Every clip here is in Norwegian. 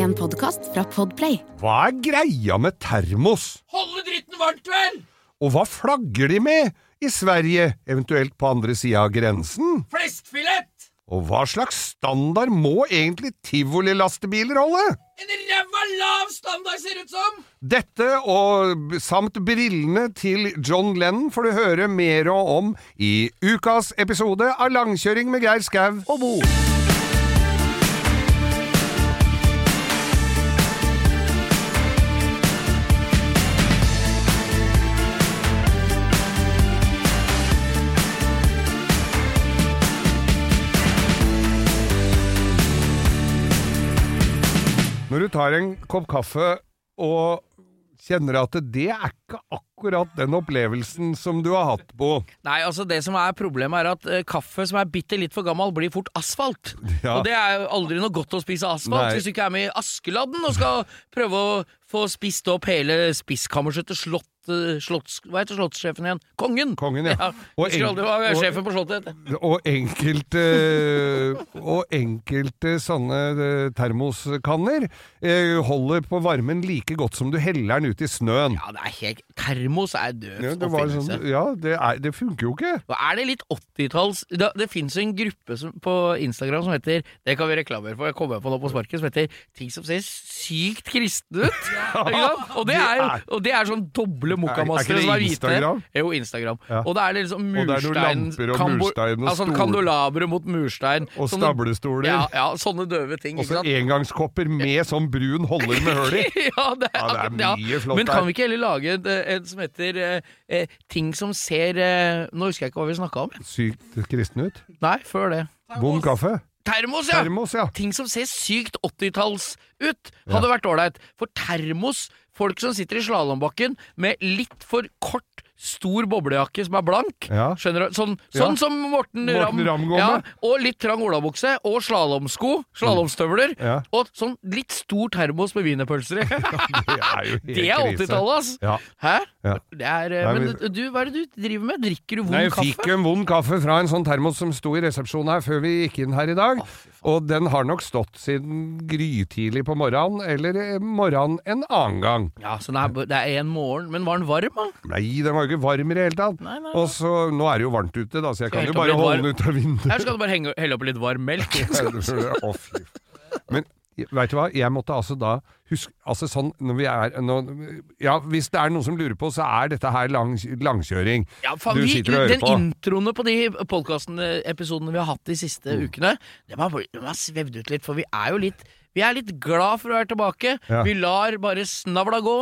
En podkast fra Podplay. Hva er greia med termos? Holde dritten varmt, vel! Og hva flagger de med i Sverige, eventuelt på andre sida av grensen? Fleskfilett! Og hva slags standard må egentlig tivolilastebiler holde? En ræva lav standard, ser ut som! Dette og samt brillene til John Lennon får du høre mer om i ukas episode av Langkjøring med Geir Skau og Bo. Du tar en kopp kaffe og kjenner at det er ikke akkurat den opplevelsen som du har hatt på Nei, altså det som er problemet er at uh, kaffe som er bitte litt for gammel, blir fort asfalt. Ja. Og det er jo aldri noe godt å spise asfalt Nei. hvis du ikke er med i Askeladden og skal prøve å få spist opp hele spiskammerset til slott, eh, slotts... Hva heter slottssjefen igjen? Kongen! Kongen, ja. ja Og Husker aldri og- sjefen på slottet. Og enkelte Og enkelte sånne eh, termoskanner holder på varmen like godt som du heller den ut i snøen. Ja, det er helt Termos er død Ja, det, oppfinnelse. sånn, ja, det, er, det funker jo ikke. Og er det litt 80-talls Det, det fins en gruppe som, på Instagram som heter Det kan vi reklamere for, jeg kommer på nå på sparket, som heter Ting som ser sykt kristne ut. ja, og, det er og det er sånn doble Er- er mokkamastere som er hvite. Instagram? Jo, Instagram. Ja. Og det er liksom det er noen murstein kambo- altså, kandolabre Kandelabre mot murstein. Og Sånne- stablestoler. Ja, ja, sånne døve ting. Og så engangskopper med sånn brun holder med hull i. ja, det er, Ja, det er mye flott Men kan vi ikke heller lage en, en som heter eh, eh, Ting som ser eh, Nå husker jeg ikke hva vi snakka om. Sykt kristen ut. Nei, før det. Vond kaffe. Termos, ja! Termos, ja. Ting som ser sykt 80-talls ut, hadde vært ålreit. For termos, folk som sitter i slalåmbakken med litt for kort, stor boblejakke som er blank, Ja. skjønner du? Sånn, Ja. sånn som Morten, Morten Ramm går ja, med. Og litt trang olabukse, og slalåmsko, slalåmstøvler, Ja. og sånn litt stor termos med wienerpølser i. Det er jo helt Det er 80-tallet, ass! Ja. Hæ? Ja. Det er, men du, hva er det du driver med? Drikker du vond kaffe? Nei, jeg fikk en vond kaffe fra en sånn termos som sto i resepsjonen her før vi gikk inn her i dag. Og den har nok stått siden grytidlig på morgenen, eller morgenen en annen gang. Ja, så det er, det er en morgen. Men var den varm, da? Nei, den var jo ikke varm i det hele tatt. Nei, nei, nei. Og så, nå er det jo varmt ute, da, så jeg Skal kan jo bare holde den ut av vinduet. Her skal du bare henge, helle oppi litt varm melk. Å, fy. Men veit du hva, jeg måtte altså da huske Altså sånn når vi er når, Ja, hvis det er noen som lurer på, så er dette her lang, langkjøring. Ja, faen, Du vi, sitter og hører den på. introene på de podkastepisodene vi har hatt de siste Mm. ukene, Det har, de har svevd ut litt, for vi er jo litt vi er litt glad for å være tilbake. Ja. Vi lar bare snavla gå.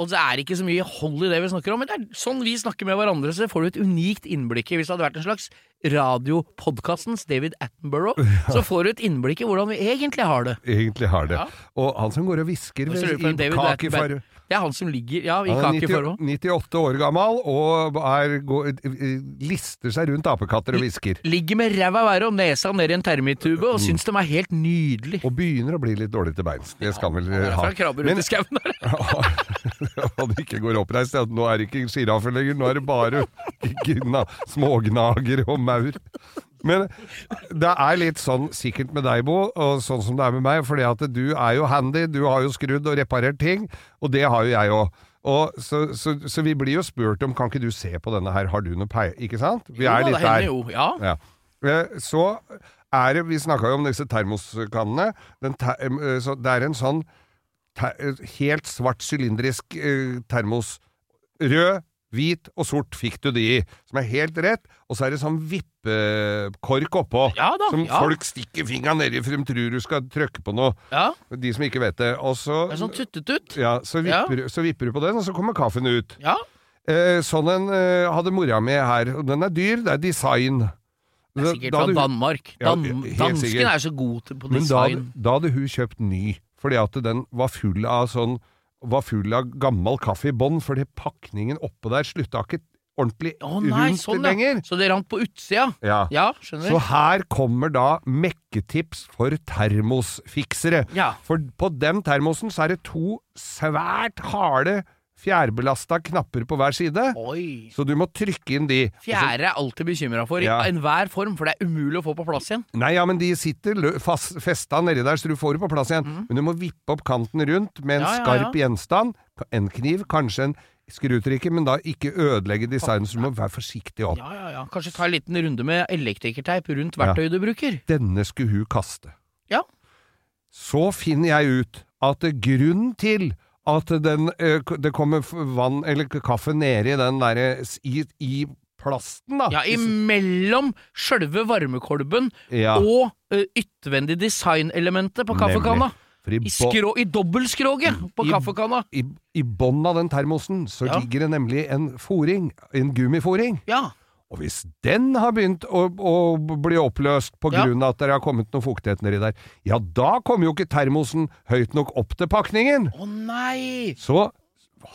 Og det er ikke så mye hold i det vi snakker om, men det er sånn vi snakker med hverandre, så får du et unikt innblikk i. Hvis det hadde vært en slags radiopodkastens David Attenborough, så får du et innblikk i hvordan vi egentlig har det. Egentlig har det. Ja. Og han som går og hvisker ved- i kakefarge Det er han som ligger Ja, i Han er 98 år gammel og er, går, lister seg rundt apekatter og hvisker. Ligger med ræva i været og nesa ned i en termittube og syns de er helt nydelig. Og begynner å bli litt dårlig til beins. Det skal han vel ha. Men det ikke går oppreist. Nå er det ikke sjiraffer lenger, nå er det bare gna, smågnager og maur. Men det er litt sånn sikkert med deg, Bo, og sånn som det er med meg, fordi at du er jo handy, du har jo skrudd og reparert ting, og det har jo jeg òg. Og så, så, så vi blir jo spurt om kan ikke du se på denne her, har du noe peil... Ikke sant? Vi er Jo, litt der. Jo, ja. Ja. Eh, Så er det, vi snakka jo om disse termoskannene, den te, eh, så det er en sånn te, eh, helt svart sylindrisk termos. Rød, hvit og sort fikk du de som er helt rett, og så er det sånn vippekork oppå, Ja da, som ja. folk stikker fingeren nedi for de tror du skal trykke på noe, ja. de som ikke vet det. Og så, Det er sånn tuttetut. ja, så, vipper, så vipper du på den, og så kommer kaffen ut. Ja. Eh, sånn en eh, hadde mora mi her, og den er dyr, det er design. Det er sikkert Da fra Danmark. Dan ja, dansken er så god på Men da, da hadde hun kjøpt ny, fordi at den var full av sånn var full av gammel kaffe i bånn, fordi pakningen oppå der slutta ikke ordentlig oh, nei, rundt sånn ja. lenger. Så det rant på utsida? Ja. Ja, skjønner. Så her kommer da mekketips for termosfiksere. Ja. For på den termosen så er det to svært harde fjærbelasta knapper på hver side. Oi. Så du må trykke inn de. Fjære er alltid bekymra for, Ja. i enhver form, for det er umulig å få på plass igjen. Nei, ja, men de sitter fast, festa nedi der, så du får det på plass igjen. Men du må vippe opp kanten rundt med en. Ja, skarp gjenstand. En kniv, kanskje en skrutrekker, men da ikke ødelegge designet, så du må være forsiktig opp. Ja, ja, ja. Kanskje ta en liten runde med elektrikerteip rundt verktøyet du bruker. Denne skulle hun kaste. Ja. Så finner jeg ut at grunnen til at den, det kommer vann eller kaffe nedi den derre i, i plasten, da. Ja, imellom sjølve varmekolben Ja, og uh, yttervendig designelementet på kaffekanna. I, I, skrå, i dobbeltskroget på I- kaffekanna. i, i bånn av den termosen så Ja. ligger det nemlig en foring, en gummiforing. Ja. Og hvis den har begynt å, å bli oppløst på grunn av at det har kommet noe fuktighet nedi der, ja da kommer jo ikke termosen høyt nok opp til pakningen. Å nei! Så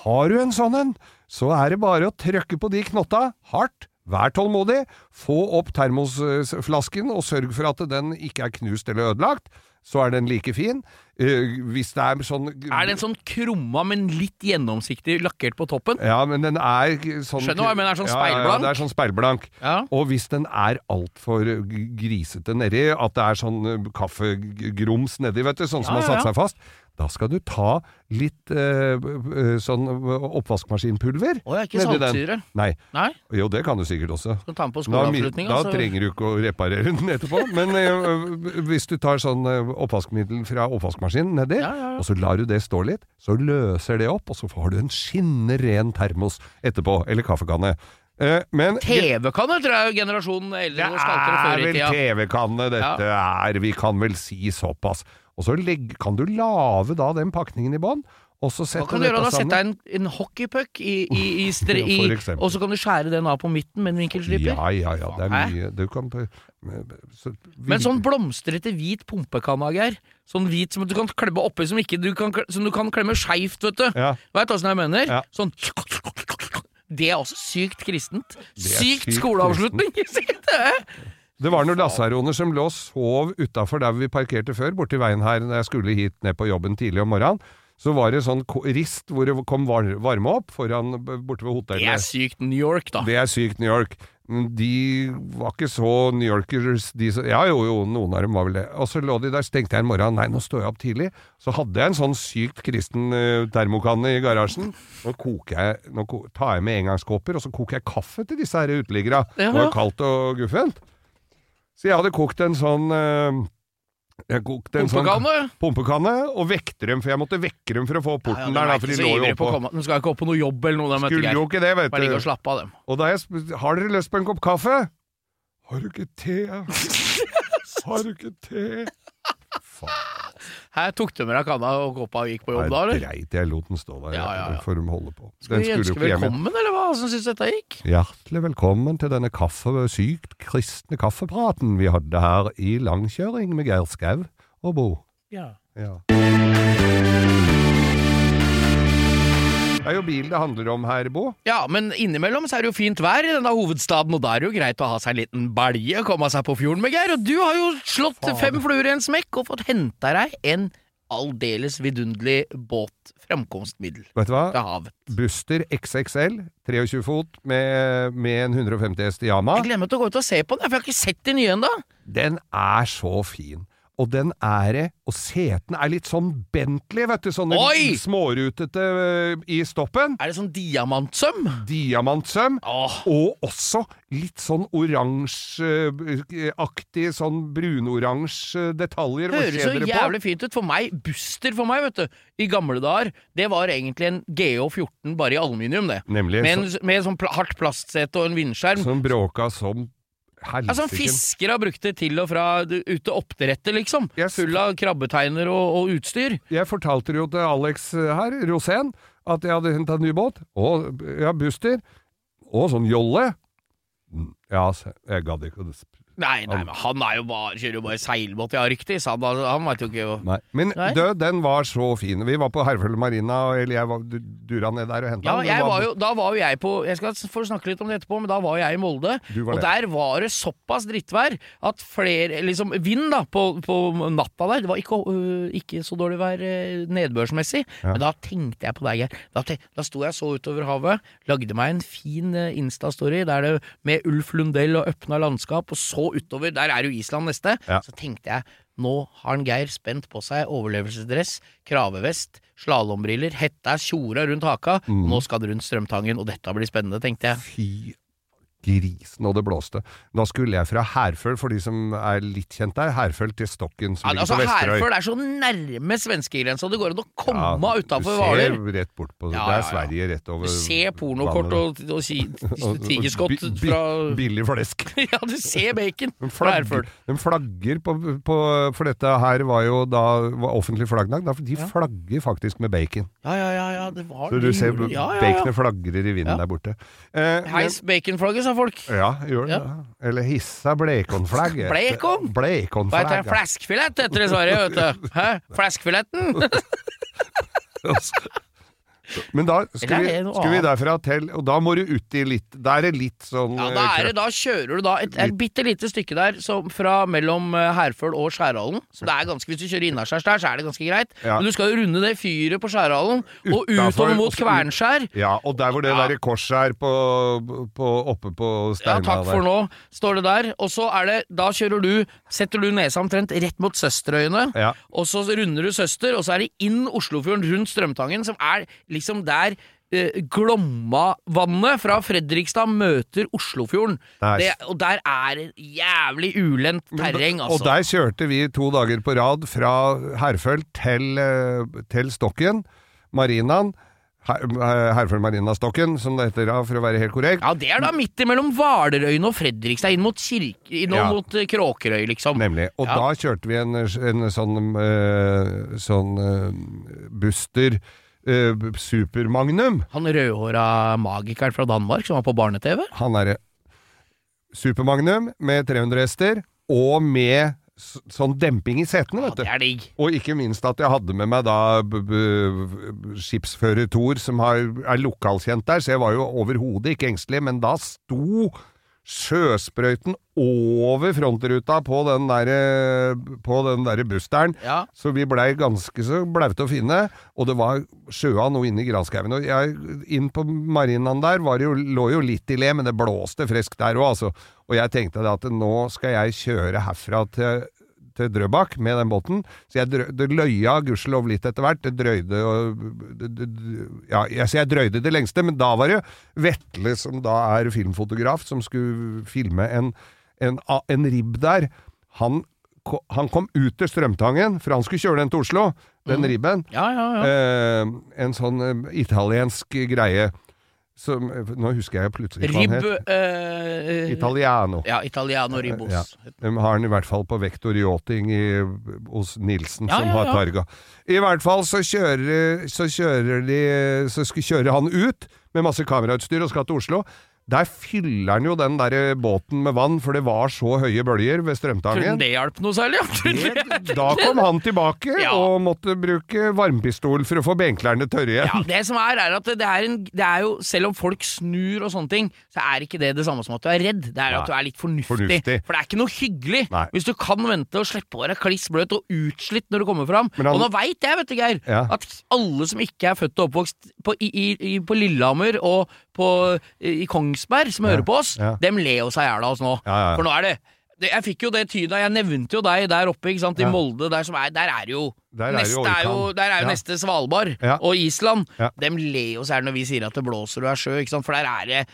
har du en sånn en, så er det bare å trykke på de knotta hardt. Vær tålmodig, få opp termosflasken og sørg for at den ikke er knust eller ødelagt. Så er den like fin. Eh, hvis det er sånn Er den sånn krumma, men litt gjennomsiktig lakkert på toppen? Ja, men den er sånn Skjønner hva jeg mener, er sånn Ja, ja, det er sånn speilblank. Ja. Og hvis den er altfor grisete nedi, at det er sånn kaffegrums nedi, vet du, sånn som Ja, har satt seg fast, da skal du ta litt eh, eh, sånn oppvaskmaskinpulver Å, ja, ikke nedi saltsyre? Nei. Nei? Jo, det kan du sikkert også. Skal ta den på Da, er da trenger du ikke å reparere den etterpå. Men eh, hvis du tar sånn eh, oppvaskmiddel fra oppvaskmaskinen nedi, Ja, ja, ja. og så lar du det stå litt, så løser det opp, og så har du en skinnende ren termos etterpå, eller kaffekanne. Eh, men TV-kanner tror jeg generasjonen eldre det er vel. TV-kannene dette er, vi kan vel si såpass. Og så legg, kan du lage da den pakningen i bånn, og så Hva kan du gjøre da? Sette sammen. en, en hockeypuck i, i, i, stre, i. Og så kan du skjære den av på midten med en vinkelsliper? Ja, ja, ja, det er mye Du kan så, Men sånn blomstrete hvit pumpekanne, Geir. Sånn hvit som du kan klemme oppi, som, ikke du kan, som du kan klemme skeivt, vet du. Ja. Veit åssen jeg mener? Ja. Sånn Det er også sykt kristent. Sykt sykt skoleavslutning! Det var noen lasaroner som lå og sov utafor der vi parkerte før, borti veien her når jeg skulle hit ned på jobben tidlig om morgenen. Så var det sånn rist hvor det kom varme opp foran borte ved hotellet. det er sykt New York, da. Det er sykt New York. De var ikke så New Yorkers, de Ja, jo, jo, noen av dem var vel det. Og så lå de der, så tenkte jeg en morgen nei, nå står jeg opp tidlig. Så hadde jeg en sånn sykt kristen uh, termokanne i garasjen. Nå koker jeg, nå tar jeg med engangskåper, og så koker jeg kaffe til disse her uteliggere. Det var kaldt og guffent. Så jeg hadde kokt en sånn eh, jeg kokte en sånn Pumpekanne? pumpekanne og vekte dem, for jeg måtte vekke dem for å få opp porten Ja, der, de da, er for de lå jo oppå. De skal ikke opp på noe jobb eller noe, Skulle jo ikke det, vet Bare ligge og slappe av, dem. Og da jeg Har dere lyst på en kopp kaffe? Har du ikke te? Har du ikke te? Faen. Her tok du med deg kanna og koppa og gikk på jobb da, Nei, eller? dreit jeg lot den stå der. Ja, ja, ja. For de holde på. Skal vi Den skulle jo ønske velkommen, eller hva? Hvordan syns du dette gikk? Hjertelig velkommen til denne kaffe, sykt kristne kaffepraten vi hadde her i langkjøring med Geir Skau og Bo. Ja. Ja. Det er jo bil det handler om her, Bo. Ja, men innimellom så er det jo fint vær i denne hovedstaden, og da er det jo greit å ha seg en liten balje, komme seg på fjorden med Geir. Og du har jo slått Faen. fem fluer i en smekk og fått henta deg en aldeles vidunderlig båt, framkomstmiddel, Vet du hva? til havet. Buster XXL, 23 fot, med, med en 150 hest Yama. Jeg glemmer til å gå ut og se på den, for jeg har ikke sett de nye ennå. Den er så fin. Og den er det, og setene er litt sånn Bentley, vet du, sånne Oi! smårutete øh, i stoppen. Er det sånn diamantsøm? Diamantsøm. oh. Og også litt sånn oransjeaktig, sånn brunoransje detaljer. høres så jævlig fint ut. For meg, Buster for meg, vet du, i gamle dager, det var egentlig en GH14 bare i aluminium, det. Nemlig. Med, en, med sånn pl hardt plastsete og en vindskjerm. Som bråka som Ja, sånn fiskere fisker har brukt det til og fra ute oppdrettet, liksom. Yes. Full av krabbeteiner og, og utstyr. Jeg fortalte jo til Alex eh, her, Rosén, at jeg hadde henta ny båt. Og ja, Buster. Og sånn jolle. Mm, Ja, jeg gadd ikke å Nei, nei, men han er jo bare, kjører jo bare seilbåt i Arktis. Han, han veit jo ikke jo Nei. Men Nei. død, den var så fin. Vi var på Herføl Marina, eller jeg var, du- dura ned der og henta Ja, den. jeg var jo, da var jo jeg på Jeg skal få snakke litt om det etterpå, men da var jeg i Molde. Og det. der var det såpass drittvær at flere Liksom vind da på, på natta der. Det var ikke, øh, ikke så dårlig vær øh, nedbørsmessig, men da tenkte jeg på deg, Geir. Da, da sto jeg så utover havet, lagde meg en fin øh, Insta-story der det med Ulf Lundell og åpna landskap, og så utover. Der er jo Island neste. Ja. Så tenkte jeg nå har han Geir spent på seg overlevelsesdress, kravevest, slalåmbriller, hetta, kjora rundt haka. Mm. Og nå skal det rundt Strømtangen, og dette blir spennende, tenkte jeg. Fy grisen, og det blåste. Da skulle jeg fra Herføl, for de som er litt kjent der, Herføl til Stokken, som Ja, ligger altså, på Vesterøy. Herføl er så nærme svenskegrensa det går an å komme Ja, utafor Du ser ser rett bort på det. Ja, det er. Sverige rett over Du ser pornokort og, og, Og- tigerskott fra Billig flesk. Ja, du ser bacon fra Herføl. de flagger på, på For dette her var jo da var offentlig flaggdag. Da, de flagger faktisk med bacon. Ja, ja, ja, ja, det var Så du ser baconet flagrer i vinden der borte. Eh, Heis baconflagget, sa folk. Ja, gjør det. Ja. Eller hissa blekonflagg. Blekon? Hva heter. Flaskfilett heter det i Sverige, vet du. Hæ? Flaskfiletten? Men da skal vi, skal vi derfra til Og da må du uti litt Da er det litt sånn Ja, eh, da, er det, da kjører du da et, et bitte lite stykke der som fra mellom eh, Herføl og Skjærhallen. Så det er ganske, Hvis du kjører innaskjærs der, så er det ganske greit. Ja. Men du skal jo runde det fyret på Skjærhallen, og utover mot Kvernskjær. Ja, og der hvor det Ja. der korset er på, på, oppe på Ja, takk for nå, står det der. Og så er det Da kjører du Setter du nesa omtrent rett mot Søsterøyene. Ja. Og så runder du Søster, og så er det inn Oslofjorden rundt Strømtangen, som er liksom der eh, Glommavannet fra Fredrikstad møter Oslofjorden. Der. Det, og der er jævlig ulendt terreng, altså. Og der kjørte vi to dager på rad fra Herføl til, eh, til Stokken, marinaen. Marina Herføl Marinastokken, som det heter for å være helt korrekt. ja, det er da midt imellom Hvalerøyene og Fredrikstad, inn mot, kirke, inn Ja. mot eh, Kråkerøy, liksom. Nemlig. Og Ja. da kjørte vi en, en sånn, eh, sånn eh, Buster eh, Supermagnum. Han rødhåra magikeren fra Danmark som var på barne-TV. Han er Supermagnum med 300 hester, og med sånn demping i setene, Ja, vet du. det er digg. Og ikke minst at jeg hadde med meg da skipsfører Thor, som har, er lokalkjent der, så jeg var jo overhodet ikke engstelig, men da sto sjøsprøyten over frontruta på den der, på den der busteren. Ja. Så vi blei ganske så blaute å finne, og det var sjøa noe inne i granskauen. Og jeg, inn på marinaen der var jo, lå jo litt i le, men det blåste friskt der òg, altså. Og jeg tenkte at nå skal jeg kjøre herfra til, til Drøbak med den båten. Så jeg drø, det løya gudskjelov litt etter hvert. Det drøyde og det, det, Ja, jeg, jeg drøyde det lengste, men da var det Vetle, som da er filmfotograf, som skulle filme en, en, en ribb der. Han han kom ut til Strømtangen, for han skulle kjøre den til Oslo, den ribben. Ja, ja, ja. Eh, en sånn eh, italiensk greie. Som, eh, nå husker jeg plutselig hva han het. Uh, Italiano. Ja, Italiano Ribos. Ja. De har den i hvert fall på vektor yachting i, hos Nilsen, Ja, som ja, har. Targa. I hvert fall så kjører, så kjører de Så kjører han ut med masse kamerautstyr og skal til Oslo. Der fyller han jo den der båten med vann, for det var så høye bølger ved Strømtangen. det hjalp noe særlig? Da kom han tilbake Ja. og måtte bruke varmepistol for å få benklærne tørre igjen. Ja, det som er, er at det er, en, det er jo Selv om folk snur og sånne ting, så er ikke det det samme som at du er redd. Det er Nei. at du er litt fornuftig. Fornuftig. For det er ikke noe hyggelig Nei. hvis du kan vente og slippe å være kliss bløt og utslitt når du kommer fram. Han- Og nå veit jeg, vet du, Geir, Ja. at alle som ikke er født og oppvokst på, i, i, på Lillehammer og på, i Kongsberg, som hører på oss, dem ler jo seg i hjel av oss nå. For nå er det Jeg fikk jo det tyda, jeg nevnte jo deg der oppe, ikke sant, i Ja. Molde, der som er Der er jo Der er neste er jo, der er jo Ja. neste Svalbard Ja. og Island. Dem ler jo seg når vi sier at det blåser og er sjø, ikke sant? for der er det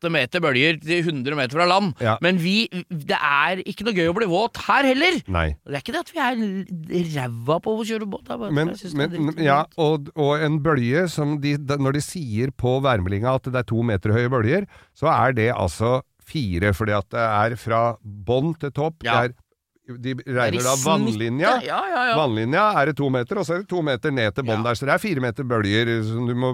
åtte meter bølger til 100 meter fra land. Ja. Men vi, det er ikke noe gøy å bli våt her heller. Nei. Det er ikke det at vi er ræva på å kjøre båt. bare Men, men ja, og, og en bølge som de, Når de sier på værmeldinga at det er to meter høye bølger, så er det altså fire, fordi at det er fra bånn til topp. Ja. Det er, de er regner da vannlinja. Ja, ja, ja. Vannlinja er det to meter, og så er det to meter ned til bånn der. Så det er fire meter bølger som du må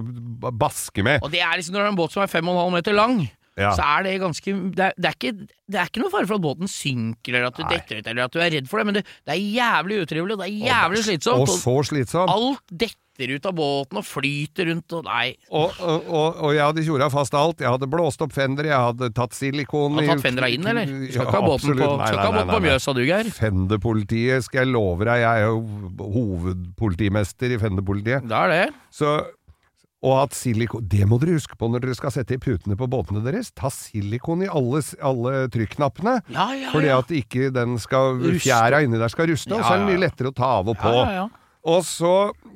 baske med. Og det er liksom når du har en båt som er fem og en halv meter lang, Ja. så er det ganske det er, det, er ikke, det er ikke noe fare for at båten synker, eller at du Nei. detter ut, eller at du er redd for det, men det, det er jævlig utrivelig, og det er jævlig slitsomt. Og så slitsomt. alt detter ut av båten og flyter rundt, og nei Og, og, og, og jeg hadde tjora fast alt. Jeg hadde blåst opp fender, jeg hadde tatt silikon Har tatt fendera inn, eller? Skal ikke ha båten på, absolutt. Nei, skal nei, båten nei, på. Mjøsa, du, Geir. Fenderpolitiet, skal jeg love deg. Jeg er jo hovedpolitimester i Fenderpolitiet. Det er det. Så, og at silikon Det må dere huske på når dere skal sette i putene på båtene deres. Ta silikon i alle, alle trykknappene. Ja, ja, Fordi ja. at ikke den skal fjæra inni der skal ruste, og så er ja, mye lettere å ta av og på. Ja, ja, ja. Og så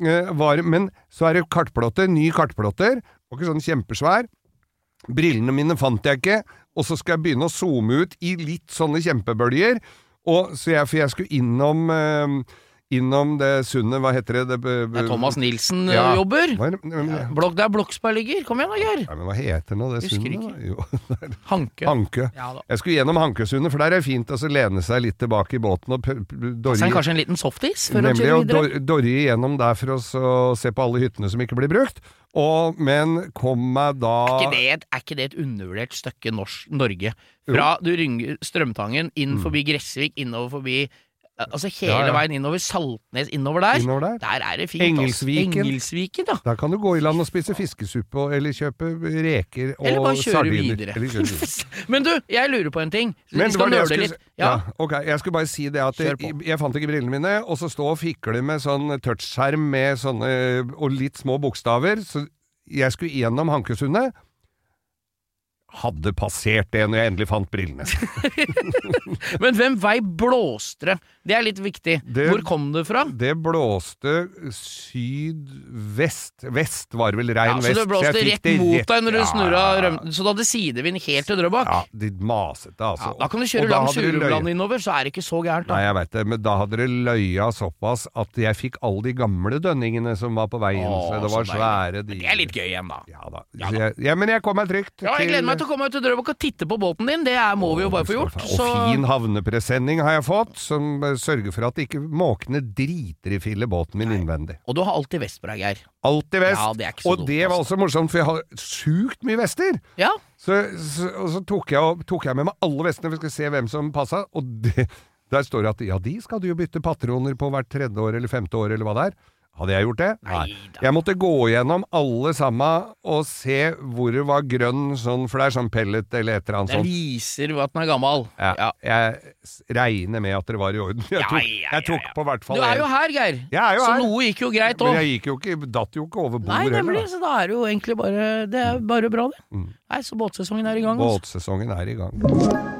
eh, var Men så er det kartplotter, ny kartplotter. Var ikke sånn kjempesvær. Brillene mine fant jeg ikke, og så skal jeg begynne å zoome ut i litt sånne kjempebølger. Og, så jeg, for jeg skulle innom eh, Innom det sundet, hva heter det? det, er Thomas Nilsen eh, Ja. jobber. Hva, er men, men- Blok, der Bloksberg ligger. Kom igjen da, Geir. ja, men hva heter nå det sundet? Hanke. Hanke. Ja. Jeg skulle gjennom Hankesundet, for der er det fint å altså, lene seg litt tilbake i båten og p- p- Så er kanskje en liten softis Nemlig å videre? dor- dorre igjennom der for å se på alle hyttene som ikke blir brukt. Og, men kom meg da Er ikke, det et, ikke det et undervurdert stykke norsk, Norge? Fra du rynger Strømtangen, inn forbi Gressvik, innover forbi Altså hele. Ja, ja. veien innover Saltnes, innover der. innover der. Der er det fint. Engelsviken. Engelsviken, ja. Da kan du gå i land og spise fiskesuppe, eller kjøpe reker og Eller bare kjøre sardiner. videre. Men du, jeg lurer på en ting. Men Vi skal nøle litt. Ja. ok, jeg skulle bare si det at jeg, jeg fant ikke brillene mine, og så stå og fikle med sånn touchskjerm med sånne og litt små bokstaver. Så jeg skulle gjennom Hankesundet. Hadde passert det når jeg endelig fant brillene. Men hvem vei blåste det? Det er litt viktig. Det- Hvor kom det fra? Det blåste sydvest. Vest var vel Ja, vest. så det blåste fikk rett mot deg når du Ja, snurra ja. Så du hadde sidevind helt til Drøbak? Ja, de masete, altså. Ja, da kan du kjøre langs løye- innover, så er det ikke så gærent. Nei, jeg veit det, men da hadde det løya såpass at jeg fikk alle de gamle dønningene som var på veien. Åh, så det var så svære de Det er litt gøy igjen, da. Ja da. Ja da. jeg, ja, men jeg kom meg trygt. Ja, jeg gleder meg til å komme ut til Drøbak og titte på båten din. Det er, må vi jo bare få gjort. Og fin havnepresenning har jeg fått, som eh, sørger for at ikke måkene driter i filler båten min innvendig. Og du har alltid vest på deg, Geir. Alltid vest. Ja, det er og det var altså. også morsomt, for jeg har sjukt mye vester. Ja, Så, så, så tok jeg, tok jeg med meg alle vestene for vi skal se hvem som passa, og det, der står det at ja, de skal du jo bytte patroner på hvert tredje år eller femte år, eller hva det er. Hadde jeg gjort det? Nei. Jeg måtte gå gjennom alle sammen og se hvor det var grønn sånn, for det er sånn pellet eller et eller annet det sånt. viser at den er gammel. Ja, Ja. Jeg regner med at det var i orden. Jeg tok, jeg tok på hvert fall Du er jo her, Geir. Jeg er jo så her. noe gikk jo greit Men jeg gikk jo ikke, datt jo ikke over bord Nei, nemlig. heller. Så da er det jo egentlig bare Det er bare bra, det. Mm. Nei, så båtsesongen er i gang. Altså. Båtsesongen er i gang.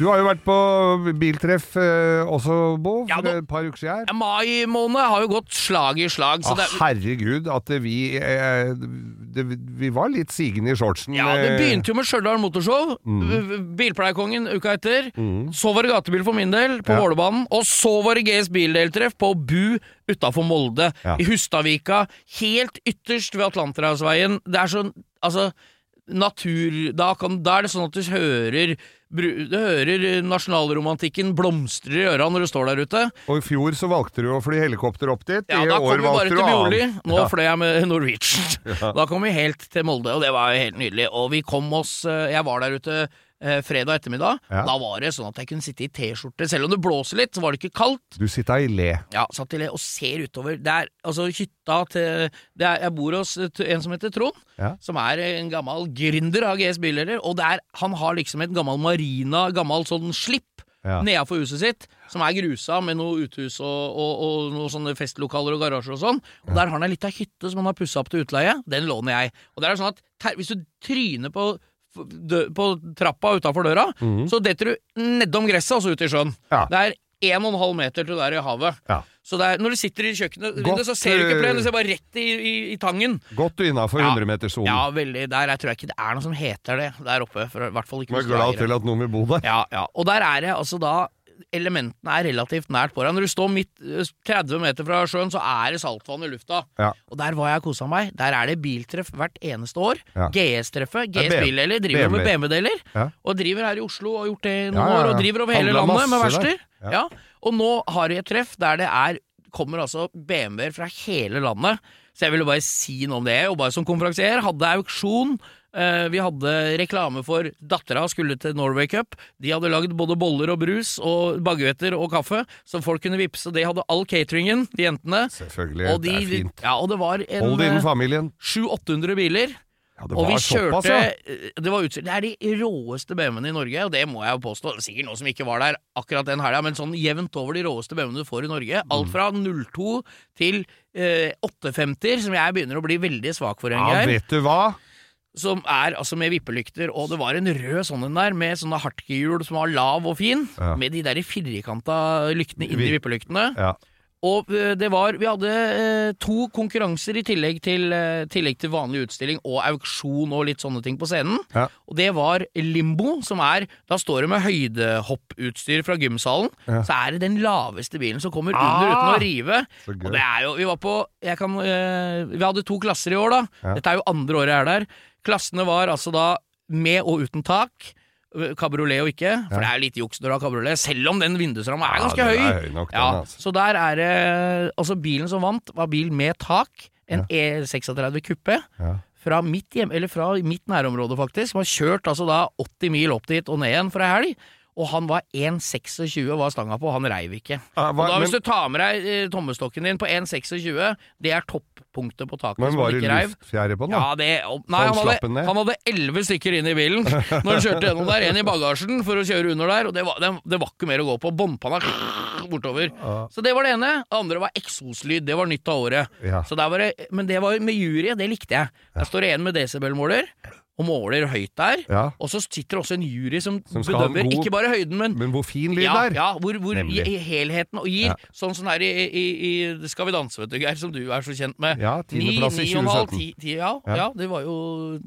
Du har jo vært på biltreff eh, også, Bo, for Ja, nå- et par uker siden. her. Ja, Mai måned har jo gått slag i slag. Så Ah, det, herregud, at vi eh, det, Vi var litt sigende i shortsen. ja, det eh, begynte jo med Stjørdal Motorshow. Mm. Bilpleiekongen uka etter. Så var det gatebil for min del, på Ja. Vålerbanen. Og så var det GS Bildeltreff på Bu utafor Molde. Ja. I Hustadvika. Helt ytterst ved Atlanterhavsveien. Det er sånn Altså, natur da, kan, da er det sånn at du hører Du hører nasjonalromantikken blomstre i øra når du står der ute. Og i fjor så valgte du å fly helikopter opp dit. Ja, I da kom vi bare til Bjorli. Nå Ja. fløy jeg med Norwegian. Da kom vi helt til Molde, og det var jo helt nydelig. Og vi kom oss eh, Jeg var der ute eh, fredag ettermiddag. Ja. Da var det sånn at jeg kunne sitte i T-skjorte. Selv om det blåser litt, så var det ikke kaldt. Du sitter i le. Ja, satt i le og ser utover. Det er altså hytta til er, Jeg bor hos en som heter Trond, Ja. som er en gammel gründer av GS Bildeler. Og er, han har liksom et gammel marina, gammel sånn slipp. Ja. Nedafor huset sitt, som er grusa med noe uthus og, og, og noen sånne festlokaler og garasjer og sånn. Og der har han ei lita hytte som han har pussa opp til utleie. Den låner jeg. Og det er sånn at hvis du tryner på, på trappa utafor døra, så detter du nedom gresset altså ut i sjøen. Ja. Det er en og en halv meter til er i havet. Ja. Så er, når du sitter i kjøkkenet, Godt, så ser du ikke eh, plenen, du ser bare rett i, i, i tangen. Godt innafor Ja. 100-metersonen. Ja, veldig. Der jeg tror jeg ikke det er noe som heter det der oppe. For, I hvert fall ikke Du er glad til at noen vil bo der. Ja, ja. Og der er det altså da Elementene er relativt nært på deg. Når du står midt eh, 30 meter fra sjøen, så er det saltvann i lufta. Ja. Og der var jeg og kosa meg. Der er det biltreff hvert eneste år. Ja. GS-treffet. GS Bildeler driver BMW. med BMW. BMW-deler. Ja. Og driver her i Oslo og har gjort det i noen år. Og driver over hele Handler landet med verksteder. Og nå har de et treff der det er kommer altså BMW-er fra hele landet. Så jeg ville bare si noe om det. Og bare som konferansier hadde auksjon. Eh, vi hadde reklame for dattera skulle til Norway Cup. De hadde lagd både boller og brus og baguetter og kaffe, så folk kunne vippse. De hadde all cateringen, de jentene. Selvfølgelig. Og de, det er fint. Ja, og det var en Hold det innen eh, familien. 700-800 biler. Ja, det og vi kjørte såpass, ja. eh, Det var utstyr. Det er de råeste BMW-ene i Norge, og det må jeg jo påstå. Det er Sikkert noen som ikke var der akkurat den helga, men sånn jevnt over de råeste BMW-ene du får i Norge. Mm. Alt fra 02 til eh, 850, som jeg begynner å bli veldig svak for, Ja, gang. vet du hva? Som er altså med vippelykter, og det var en rød sånn en der, med sånne hartkehjul som var lav og fin, Ja. med de der firkanta lyktene inni Vi- vippelyktene. Ja. Og eh, det var Vi hadde eh, to konkurranser i tillegg til, eh, tillegg til vanlig utstilling og auksjon og litt sånne ting på scenen. Ja. Og det var limbo, som er Da står det med høydehopputstyr fra gymsalen. Ja. Så er det den laveste bilen som kommer Ah! under uten å rive. Og det er jo Vi var på jeg kan, eh, Vi hadde to klasser i år, da. Ja. Dette er jo andre året jeg er der. Klassene var altså da med og uten tak. Kabriolet og ikke, for Ja. det er litt juks når du har kabriolet, selv om den vindusramma er ganske ja, høy. er høy nok, den, ja, altså. Så der er det Altså, bilen som vant, var bil med tak. En E36 kuppe. Fra mitt hjem, eller fra mitt nærområde, faktisk. Som har kjørt altså da 80 mil opp dit og ned igjen for ei helg. Og han var 1,26 var stanga på, han reiv ikke. Ah, Og da da men, Hvis du tar med deg eh, tommestokken din på 1,26, det er toppunktet på taket men som var det ikke reiv. luftfjære på den, da? Ja, det og- Nei, han han hadde, han hadde elleve stykker inn i bilen når han kjørte gjennom der. En i bagasjen for å kjøre under der, og det var, det, det var ikke mer å gå på. Båndpanna bortover. Ah. Så det var det ene. Det andre var eksoslyd. Det var nytt av året. Ja. Så der var det, men det var med jury, det likte jeg. Der står det en med desibelmåler og måler høyt der. Ja. Og så sitter det også en jury som, Som bedømmer god- ikke bare høyden, men Men hvor fin lyd ja, der! ja, hvor, hvor i, i helheten og gir Ja. sånn som det er i, i, Skal vi danse, vet du, Geir, som du er så kjent med. Ja, tiendeplass i Ni- ni og halv, 2017. ti- ti- ja, Ja. ja, det var jo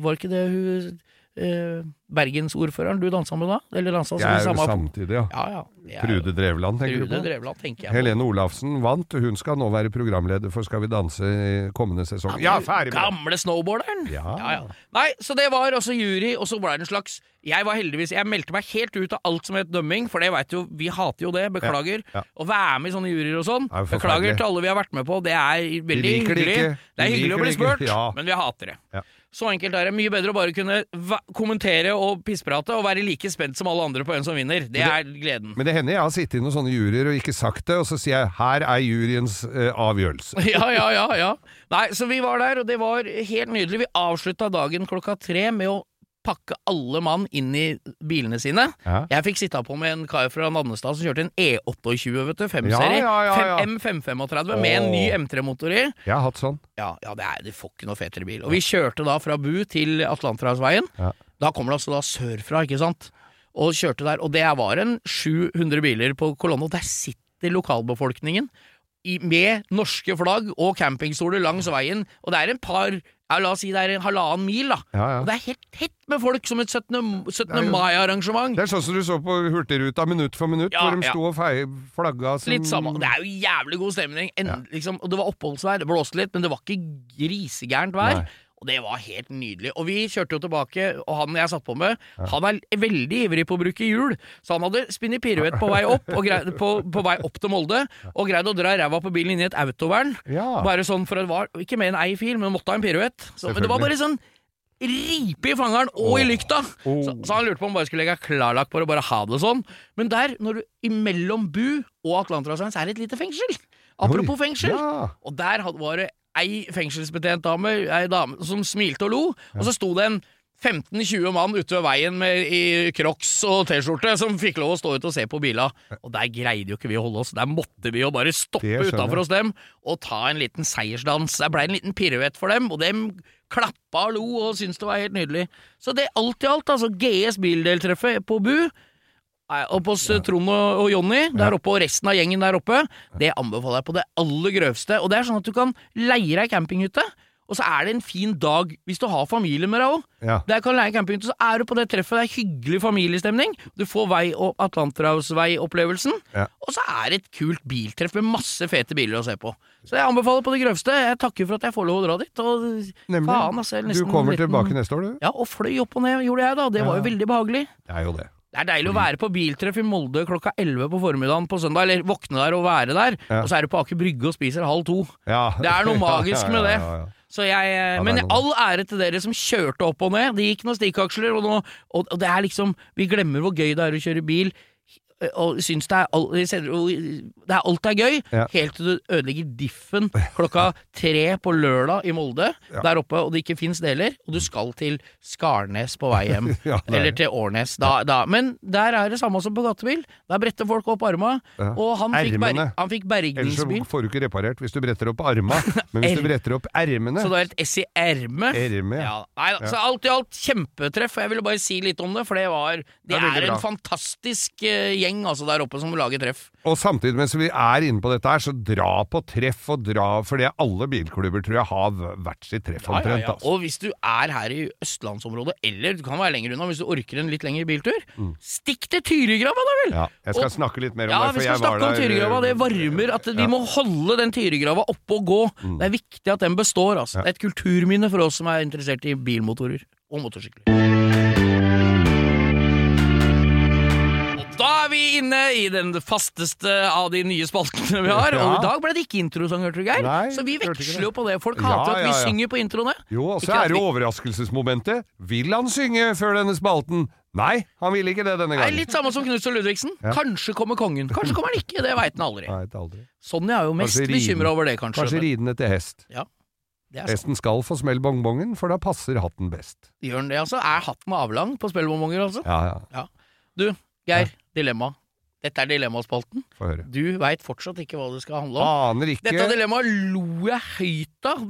Var ikke det hun eh, Bergensordføreren du dansa med da? Eller dansa Jeg er jo samme samtidig, ja. Ja, ja. Trude Drevland, tenker Trude du på? Drevland, tenker jeg på. Helene Olafsen vant, hun skal nå være programleder for Skal vi danse i kommende sesong. Ja, ferdig med det! Gamle snowboarderen! Ja. ja. Nei, så det var også jury, og så ble det en slags Jeg var heldigvis Jeg meldte meg helt ut av alt som het dømming, for det veit jo Vi hater jo det, beklager. Ja, ja. Å være med i sånne juryer og sånn. Det er Beklager til alle vi har vært med på, det er veldig det hyggelig. ikke. Det er hyggelig å bli det spurt, Ja. men vi hater det. Så enkelt er det. Mye bedre å bare kunne kommentere og pissprate og være like spent som alle andre på hvem som vinner. Det er gleden. Men det hender jeg har sittet i noen sånne juryer og ikke sagt det, og så sier jeg 'her er juryens eh, avgjørelse'. Ja, ja, ja, ja. Nei, så vi var der, og det var helt nydelig. Vi avslutta dagen klokka tre med å pakke alle mann inn i bilene sine. Ja. Jeg fikk sitte på med en kar fra Nannestad som kjørte en E28, vet du, 5-serie. Ja, ja, ja, ja. M535 med en ny M3-motor i. Jeg har hatt sånn. Ja, ja det, er, Du får ikke noe fetere bil. Og vi kjørte da fra Bu til Atlanterhavsveien. Ja. Da kommer det altså da sørfra, ikke sant? og kjørte der. Og det var en 700 biler på kolonne, og der sitter lokalbefolkningen i, med norske flagg og campingstoler langs veien, og det er en par ja, La oss si det er en halvannen mil, da. Ja, ja. Og det er helt tett med folk, som et 17. 17. Det er jo- mai-arrangement. Det er sånn som du så på Hurtigruta minutt for minutt, hvor de sto og flagga som Litt samme. Det er jo jævlig god stemning. En, liksom, og det var oppholdsvær. Det blåste litt, men det var ikke grisegærent vær. Nei. Og det var helt nydelig. Og vi kjørte jo tilbake, og han jeg satt på med, han er veldig ivrig på å bruke hjul. Så han hadde spinnet piruett på på, på vei opp til Molde, og greide å dra ræva på bilen inn i et autovern. Ja. Bare sånn, for det var ikke med en ei fil, men måtte ha en piruett. Så, men det var bare sånn ripe i fangeren og i lykta! Oh. Så, så han lurte på om han bare skulle legge klarlagt på det og bare ha det sånn. Men der, når du imellom Bu og Atlanterhavsveien, så er det et lite fengsel. Apropos Oi, fengsel. ja. Og der var det ei fengselsbetjent dame, ei dame som smilte og lo, og så sto det en 15-20 mann ute ved veien med, i crocs og T-skjorte som fikk lov å stå ute og se på bila. Og der greide jo ikke vi å holde oss. Der måtte vi jo bare stoppe Det utafor hos dem og ta en liten seiersdans. Der blei en liten piruett for dem, og dem klappa og lo og syntes det var helt nydelig. Så det alt i alt, altså GS bildeltreffet på Bu Nei, hos på Trond og, og Jonny der oppe, og resten av gjengen der oppe, det anbefaler jeg på det aller grøvste. Og det er sånn at du kan leie deg campinghytte, og så er det en fin dag hvis du har familie med deg òg. Ja. Der kan leie campinghytte, så er du på det treffet, det er hyggelig familiestemning. Du får vei- og Atlanterhavsvei-opplevelsen, Ja. og så er det et kult biltreff med masse fete biler å se på. Så jeg anbefaler på det grøvste. Jeg takker for at jeg får lov å dra dit. Og Nemlig. faen, altså, Du kommer liten- tilbake neste år, du. Ja, og fløy opp og ned gjorde jeg da. Det var jo veldig behagelig. Det er jo det. Det er deilig å være på biltreff i Molde klokka 11 på formiddagen på søndag, eller våkne der og være der, Ja. og så er du på Aker Brygge og spiser halv to. Ja. Det er noe magisk med det. Jeg, eh, men all ære til dere som kjørte opp og ned. Det gikk noen stikkaksler, og, og, og det er liksom Vi glemmer hvor gøy det er å kjøre bil. Eh, Og syns det er, alt, det er alt er gøy, Ja. helt til du ødelegger diffen klokka tre på lørdag i Molde, Ja. der oppe, og det ikke fins deler, og du skal til Skarnes på vei hjem. Ja, er eller til Årnes. Da, da. Men der er det samme som på gatebil. Der bretter folk opp arma, og han fikk, ber, han fikk Ellers så får du ikke reparert hvis du bretter opp arma. Men hvis du Er- bretter opp ermene Så det er et S i erme? Erme, ja. Nei, da. Så alt i alt kjempetreff. og Jeg ville bare si litt om det, for det var Det Det er er, en fantastisk uh, gjeng altså der oppe som lager treff. Og samtidig mens vi er inne på dette her, så dra på treff og dra For det alle bilklubber tror jeg har hvert sitt treff Ja, ja, omtrent. ja. altså. Og hvis du er her i østlandsområdet, eller du kan være lenger unna hvis du orker en litt lengre biltur, stikk til Tyrigrava, da vel! Mm. Ja, jeg skal Og- snakke litt mer om Ja, det, vi for skal jeg var snakke om Tyrigrava. Det eh, varmer at vi ja. Mm. må holde den Tyrigrava oppe og gå. Det er viktig at den består. Altså. Ja. Det er et kulturminne for oss som er interessert i bilmotorer og motorsykler. Inne i den fasteste av de nye spaltene vi har. Og i dag ble det ikke introsang, hørte du, Geir. Nei, Så vi veksler jo på det. Folk Ja, hater at vi ja, ja. synger på introene. Jo, og så er det vi- overraskelsesmomentet. Vil han synge før denne spalten? Nei, han vil ikke det denne gangen. Nei, litt samme som Knut og Ludvigsen. Ja. Kanskje kommer kongen. Kanskje kommer han ikke. Det veit han aldri. Nei, aldri. Sonja er jo mest bekymra over det, kanskje. Kanskje ridende til hest. Ja. Hesten skal få smell bongbongen, for da passer hatten best. Gjør den det, altså? Er hatten avlang på spellbonbonger, altså? Ja, ja, Du, Geir. Dilemma. Dette er dilemmaspalten. Du veit fortsatt ikke hva det skal handle om. Aner ikke Dette dilemmaet lo jeg høyt av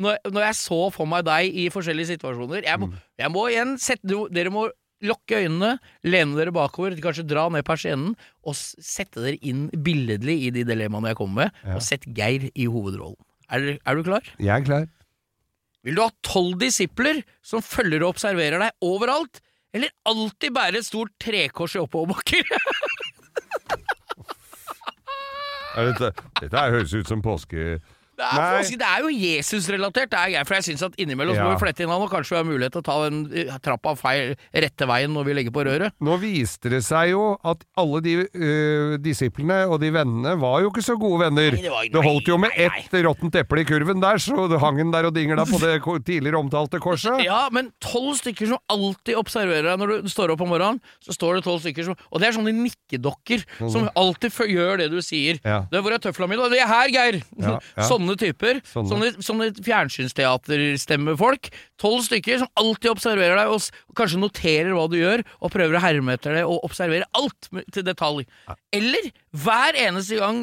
når, når jeg så for meg deg i forskjellige situasjoner. Jeg må, Mm. jeg må igjen sette Dere må lukke øynene, lene dere bakover, kanskje dra ned persiennen, og sette dere inn billedlig i de dilemmaene jeg kommer med, Ja. og sett Geir i hovedrollen. Er, er du klar? Jeg er klar. Vil du ha tolv disipler som følger og observerer deg overalt, eller alltid bære et stort trekors i oppoverbakker? Dette, dette høres ut som påske... Det er, Nei. faktisk- det er jo Jesus-relatert, det er greit, for jeg syns at innimellom Ja. må vi flette inn han, og kanskje vi har mulighet til å ta den eh, trappa feil rette veien når vi legger på røret. Nå viste det seg jo at alle de øh, disiplene og de vennene var jo ikke så gode venner. Nei, det var- det holdt jo med nei, nei. ett råttent eple i kurven der, så det hang den der og dingla på det tidligere omtalte korset. Ja, men tolv stykker som alltid observerer deg når du står opp om morgenen, så står det tolv stykker som Og det er sånne nikkedokker som alltid gjør det du sier. Ja. Det hvor er tøfla mi? Det er her, Geir! Ja, ja. Sånne typer. Sånne. Sånne, sånne fjernsynsteaterstemmefolk. Tolv stykker som alltid observerer deg, og, og kanskje noterer hva du gjør, og prøver å herme etter det, og observere alt til detalj. Eller Hver eneste gang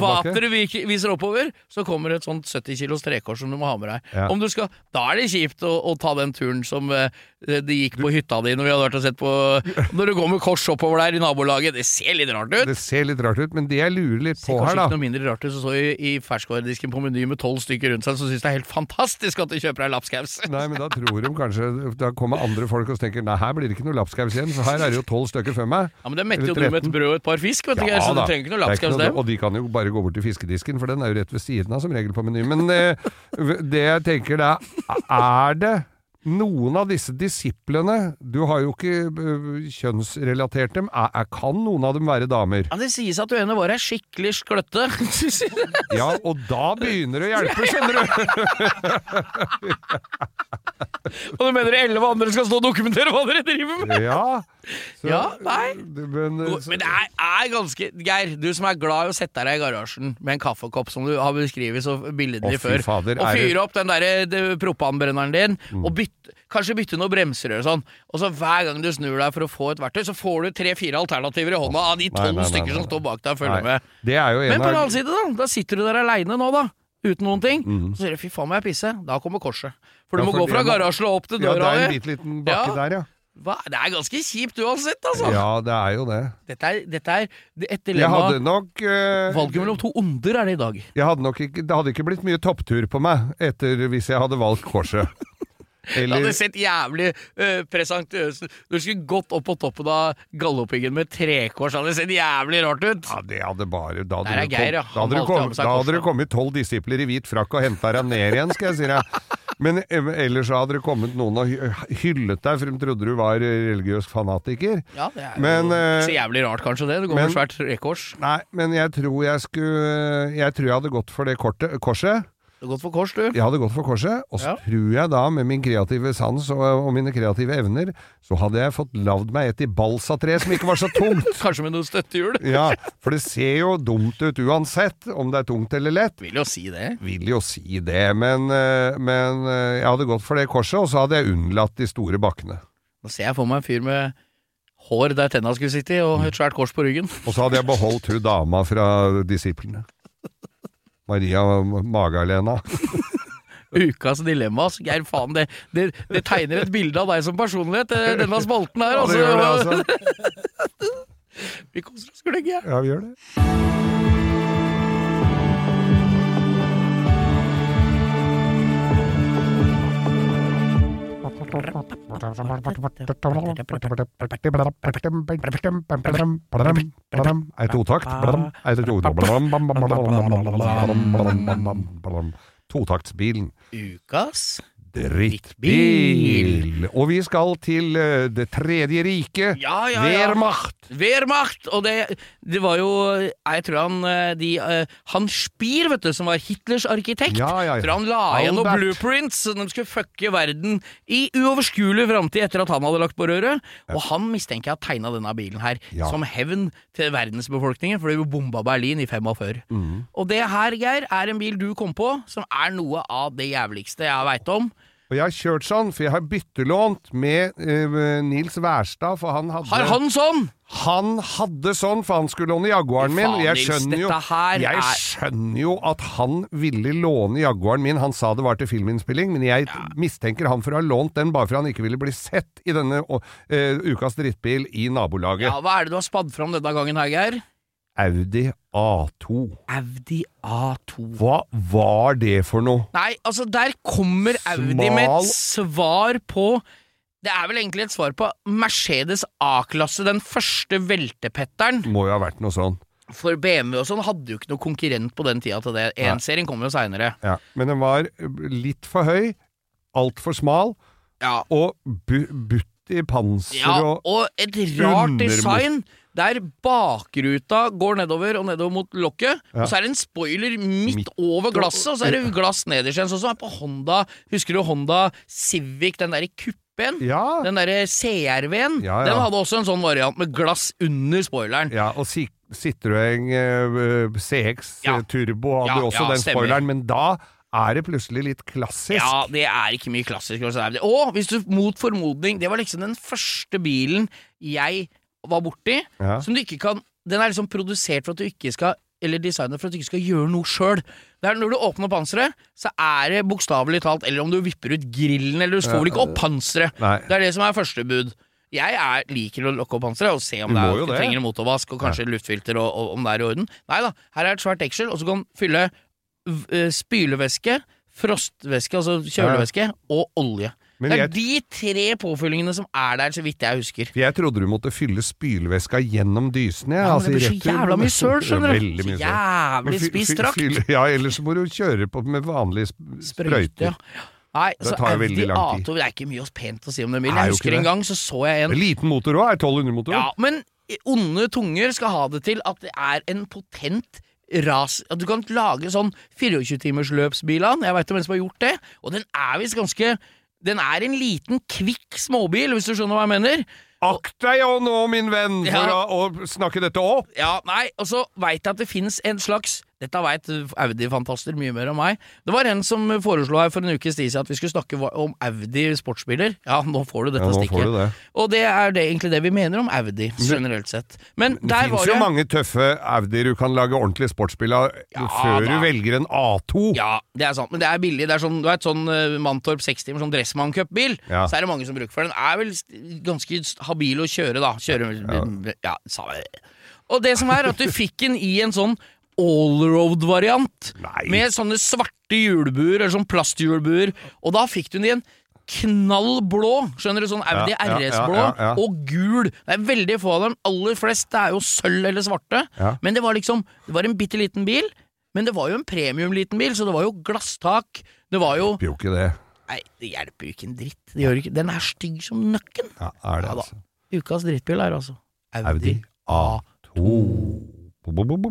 vateret viser oppover, så kommer et sånt 70 kilos trekors som du må ha med deg. Ja. Om du skal, da er det kjipt å, å ta den turen som eh, de gikk på hytta di når vi hadde vært og sett på Når du går med kors oppover der i nabolaget. Det ser litt rart ut. Det ser litt rart ut, men det jeg lurer litt på Det på ser her, kanskje ikke noe mindre rart ut som så i, i ferskvaredisken på Meny med tolv stykker rundt seg, som syns det er helt fantastisk at du kjøper deg lapskaus. Nei, men da tror de kanskje Da kommer andre folk og tenker Nei, her blir det ikke noe lapskaus igjen, for her er det jo tolv stykker før meg. Ja, men det metter jo du med et brød og et par fisk, vet du, Geir, så du trenger ikke noe lapskaus, Og de kan jo bare gå bort til fiskedisken, for den er jo rett ved siden av som regel på menyen. Men eh, det jeg tenker da, er det noen av disse disiplene Du har jo ikke eh, kjønnsrelatert dem. Er, er, kan noen av dem være damer? Ja, Det sies at du av var er skikkelig skløtte. Ja, og da begynner det å hjelpe, skjønner du! og du mener elleve andre skal stå og dokumentere hva dere driver med? Ja. Så- Ja, nei. Men, eh, så- Men det er, er ganske Geir, du som er glad i å sette deg i garasjen med en kaffekopp, som du har beskrevet så billedlig før, fader, og fyre opp den der propanbrenneren din, og bytte, kanskje bytte noen bremser og sånn, og så hver gang du snur deg for å få et verktøy, så får du tre-fire alternativer i hånda av de tolv stykker som står bak deg og følger med. Det jo en Men på den annen side, da, da sitter du der aleine nå, da. Uten noen ting. Mm. Så sier du 'fy faen, må jeg pisse'. Da kommer korset. For du Ja, må gå fra garasjen og opp til døra. Ja, det er en bitte liten bakke Ja. der, ja. Hva? Det er ganske kjipt uansett, altså. Ja, det er jo det. Dette er, dette er et Jeg hadde nok uh, Valget mellom to onder er det i dag. jeg hadde nok ikke, Det hadde ikke blitt mye topptur på meg etter hvis jeg hadde valgt korset. Det Eller hadde sett jævlig uh, presentøst ut. Du skulle gått opp på toppen av Galdhøpiggen med trekors. Det hadde sett jævlig rart ut. Ja, det hadde bare Da hadde det Geir, kom, da hadde det valgte å ha kom, da hadde korset. kommet tolv disipler i hvit frakk og henta deg ned igjen, skal jeg si deg. Men eh, ellers så hadde det kommet noen og hyllet deg, for de trodde du var eh, religiøs fanatiker. Ja, det er Men, jo eh, så jævlig rart, kanskje det. Det går men- med svært rekors. Nei, men jeg tror jeg skulle Jeg tror jeg hadde gått for det kortet, korset. Godt for kors, du. Jeg hadde gått for korset, og så Ja. tror jeg da, med min kreative sans og, og mine kreative evner, så hadde jeg fått lagd meg et i balsatre som ikke var så tungt. Kanskje med noe støttehjul. Ja, for det ser jo dumt ut uansett, om det er tungt eller lett. Vil jo si det. Vil jo si det, men, eh, men eh, jeg hadde gått for det korset, og så hadde jeg unnlatt de store bakkene. Nå ser jeg for meg en fyr med hår der tenna skulle sitte i, og et svært kors på ryggen. Og så hadde jeg beholdt hun dama fra disiplene. Maria Magalena. Ukas dilemma. Geir, faen, det, det, det tegner et bilde av deg som personlighet, denne spalten her. Ja, Altså. det gjør det, altså. Vi koser oss gløgg, jeg. Ja, vi gjør det. Det totakt? Totakt? Totaktsbilen. Ukas Drittbil. Og vi skal til eh, Det tredje riket. Ja, ja, ja. Wehrmacht. Wehrmacht! Og det, det var jo Jeg tror han eh, de, eh, Han Spier, vet du, som var Hitlers arkitekt, Ja, ja, ja. tror han la igjen noen blueprints så de skulle fucke verden i uoverskuelig framtid etter at han hadde lagt på røret. Og han mistenker jeg har tegna denne bilen her som hevn til verdensbefolkningen for de bomba Berlin i 45. Mm. Og det her, Geir, er en bil du kom på som er noe av det jævligste jeg veit om. Og jeg har kjørt sånn, for jeg har byttelånt med uh, Nils Wærstad, for han hadde Har han sånn?! Han hadde sånn, for han skulle låne Jaguaren min. Faen, Jeg skjønner, jo, jeg er- skjønner jo at han ville låne Jaguaren min. Han sa det var til filminnspilling, men jeg mistenker han for å ha lånt den bare for han ikke ville bli sett i denne uh, ukas drittbil i nabolaget. Ja, Hva er det du har spadd fram denne gangen her, Geir? Audi A2. Audi A2. Hva var det for noe? Nei, altså, der kommer Audi Smal- med et svar på Det er vel egentlig et svar på Mercedes A-klasse, den første veltepetteren. Må jo ha vært noe sånn. For BMW og sånn hadde jo ikke noe konkurrent på den tida til det. Nei. 1-serien kom jo seinere. Ja. Men den var litt for høy, altfor smal, Ja. og bu butt i panser ja, og og et rart design. Der bakruta går nedover og nedover mot lokket, Ja. og så er det en spoiler midt, Midt over glasset, og så er det glass nederst igjen. Sånn som er på Honda Husker du Honda Civic, den derre kuppen? Ja. Den derre CRV-en, Ja, den hadde også en sånn variant med glass under spoileren. Ja, og Citroën eh, CX Turbo hadde også den stemmer. spoileren, men da er det plutselig litt klassisk. Ja, det er ikke mye klassisk. Og hvis du mot formodning Det var liksom den første bilen jeg var borti Ja. som du ikke kan Den er liksom produsert for at du ikke skal eller designet for at du ikke skal gjøre noe sjøl. Når du åpner panseret, så er det bokstavelig talt Eller om du vipper ut grillen, eller du får vel ikke opp panseret. Det er det som er første bud. Jeg er, liker å lukke opp panseret og se om Du det, er, det. trenger motorvask og kanskje luftfilter og, og om det er i orden. Nei da, her er et svært deksel, og så kan du fylle eh, spylevæske, frostvæske, altså kjølevæske, og olje. Men det er de tre påfyllingene som er der, så vidt jeg husker. For jeg trodde du måtte fylle spylevæska gjennom dysene. Ja, men altså det blir så jævla mye søl, skjønner du. Så jævlig spist fy- Ja, ellers må du kjøre på med vanlige ja. sprøyter. Nei, Det så tar veldig lang tid. A2 Det er ikke mye pent å si om den bilen. Jeg husker en gang så så jeg en En liten motor òg, er 1200 motor. Ja, men onde tunger skal ha det til at det er en potent ras At du kan lage sånn 24-timersløpsbil av den. Jeg veit om en som har gjort det, og den er visst ganske Den er en liten, kvikk småbil, hvis du skjønner hva jeg mener. Akt deg jo nå, min venn, for Ja. å, å snakke dette opp! Ja, nei, og så veit jeg at det fins en slags Dette veit Audi-fantaster mye mer om meg. Det var en som foreslo her for en ukes tid siden at vi skulle snakke om Audi sportsbiler. Ja, nå får du dette Ja, stikket. det. Og det er det, egentlig det vi mener om Audi, generelt sett. Men Det der fins var jo det mange tøffe Audier du kan lage ordentlig sportsbil av Ja, før da. du velger en A2. Ja, det er sant, men det er billig. Det er sånn, du vet, sånn uh, Mantorp 6 timer, sånn Dressmann Cup-bil. Ja. Så er det mange som bruker for den. Er vel ganske habil å kjøre, da. Kjøre Ja, jeg. Og det som er, at du fikk den i en sånn allroad-variant. Med sånne svarte hjulbuer, eller sånn plasthjulbuer. Og da fikk du den i en knall blå, skjønner du, sånn Audi Ja, RS-blå, ja, ja. og gul. Det er veldig få av dem. Aller flest det er jo sølv eller svarte. Men det var liksom Det var en bitte liten bil, men det var jo en premiumliten bil, så det var jo glasstak. Det var jo Hjelper jo ikke det. Nei, det hjelper jo ikke en dritt. Det gjør ikke Den er stygg som nøkken. Ja, er det altså. Ukas drittbil er altså Audi A2. Bo,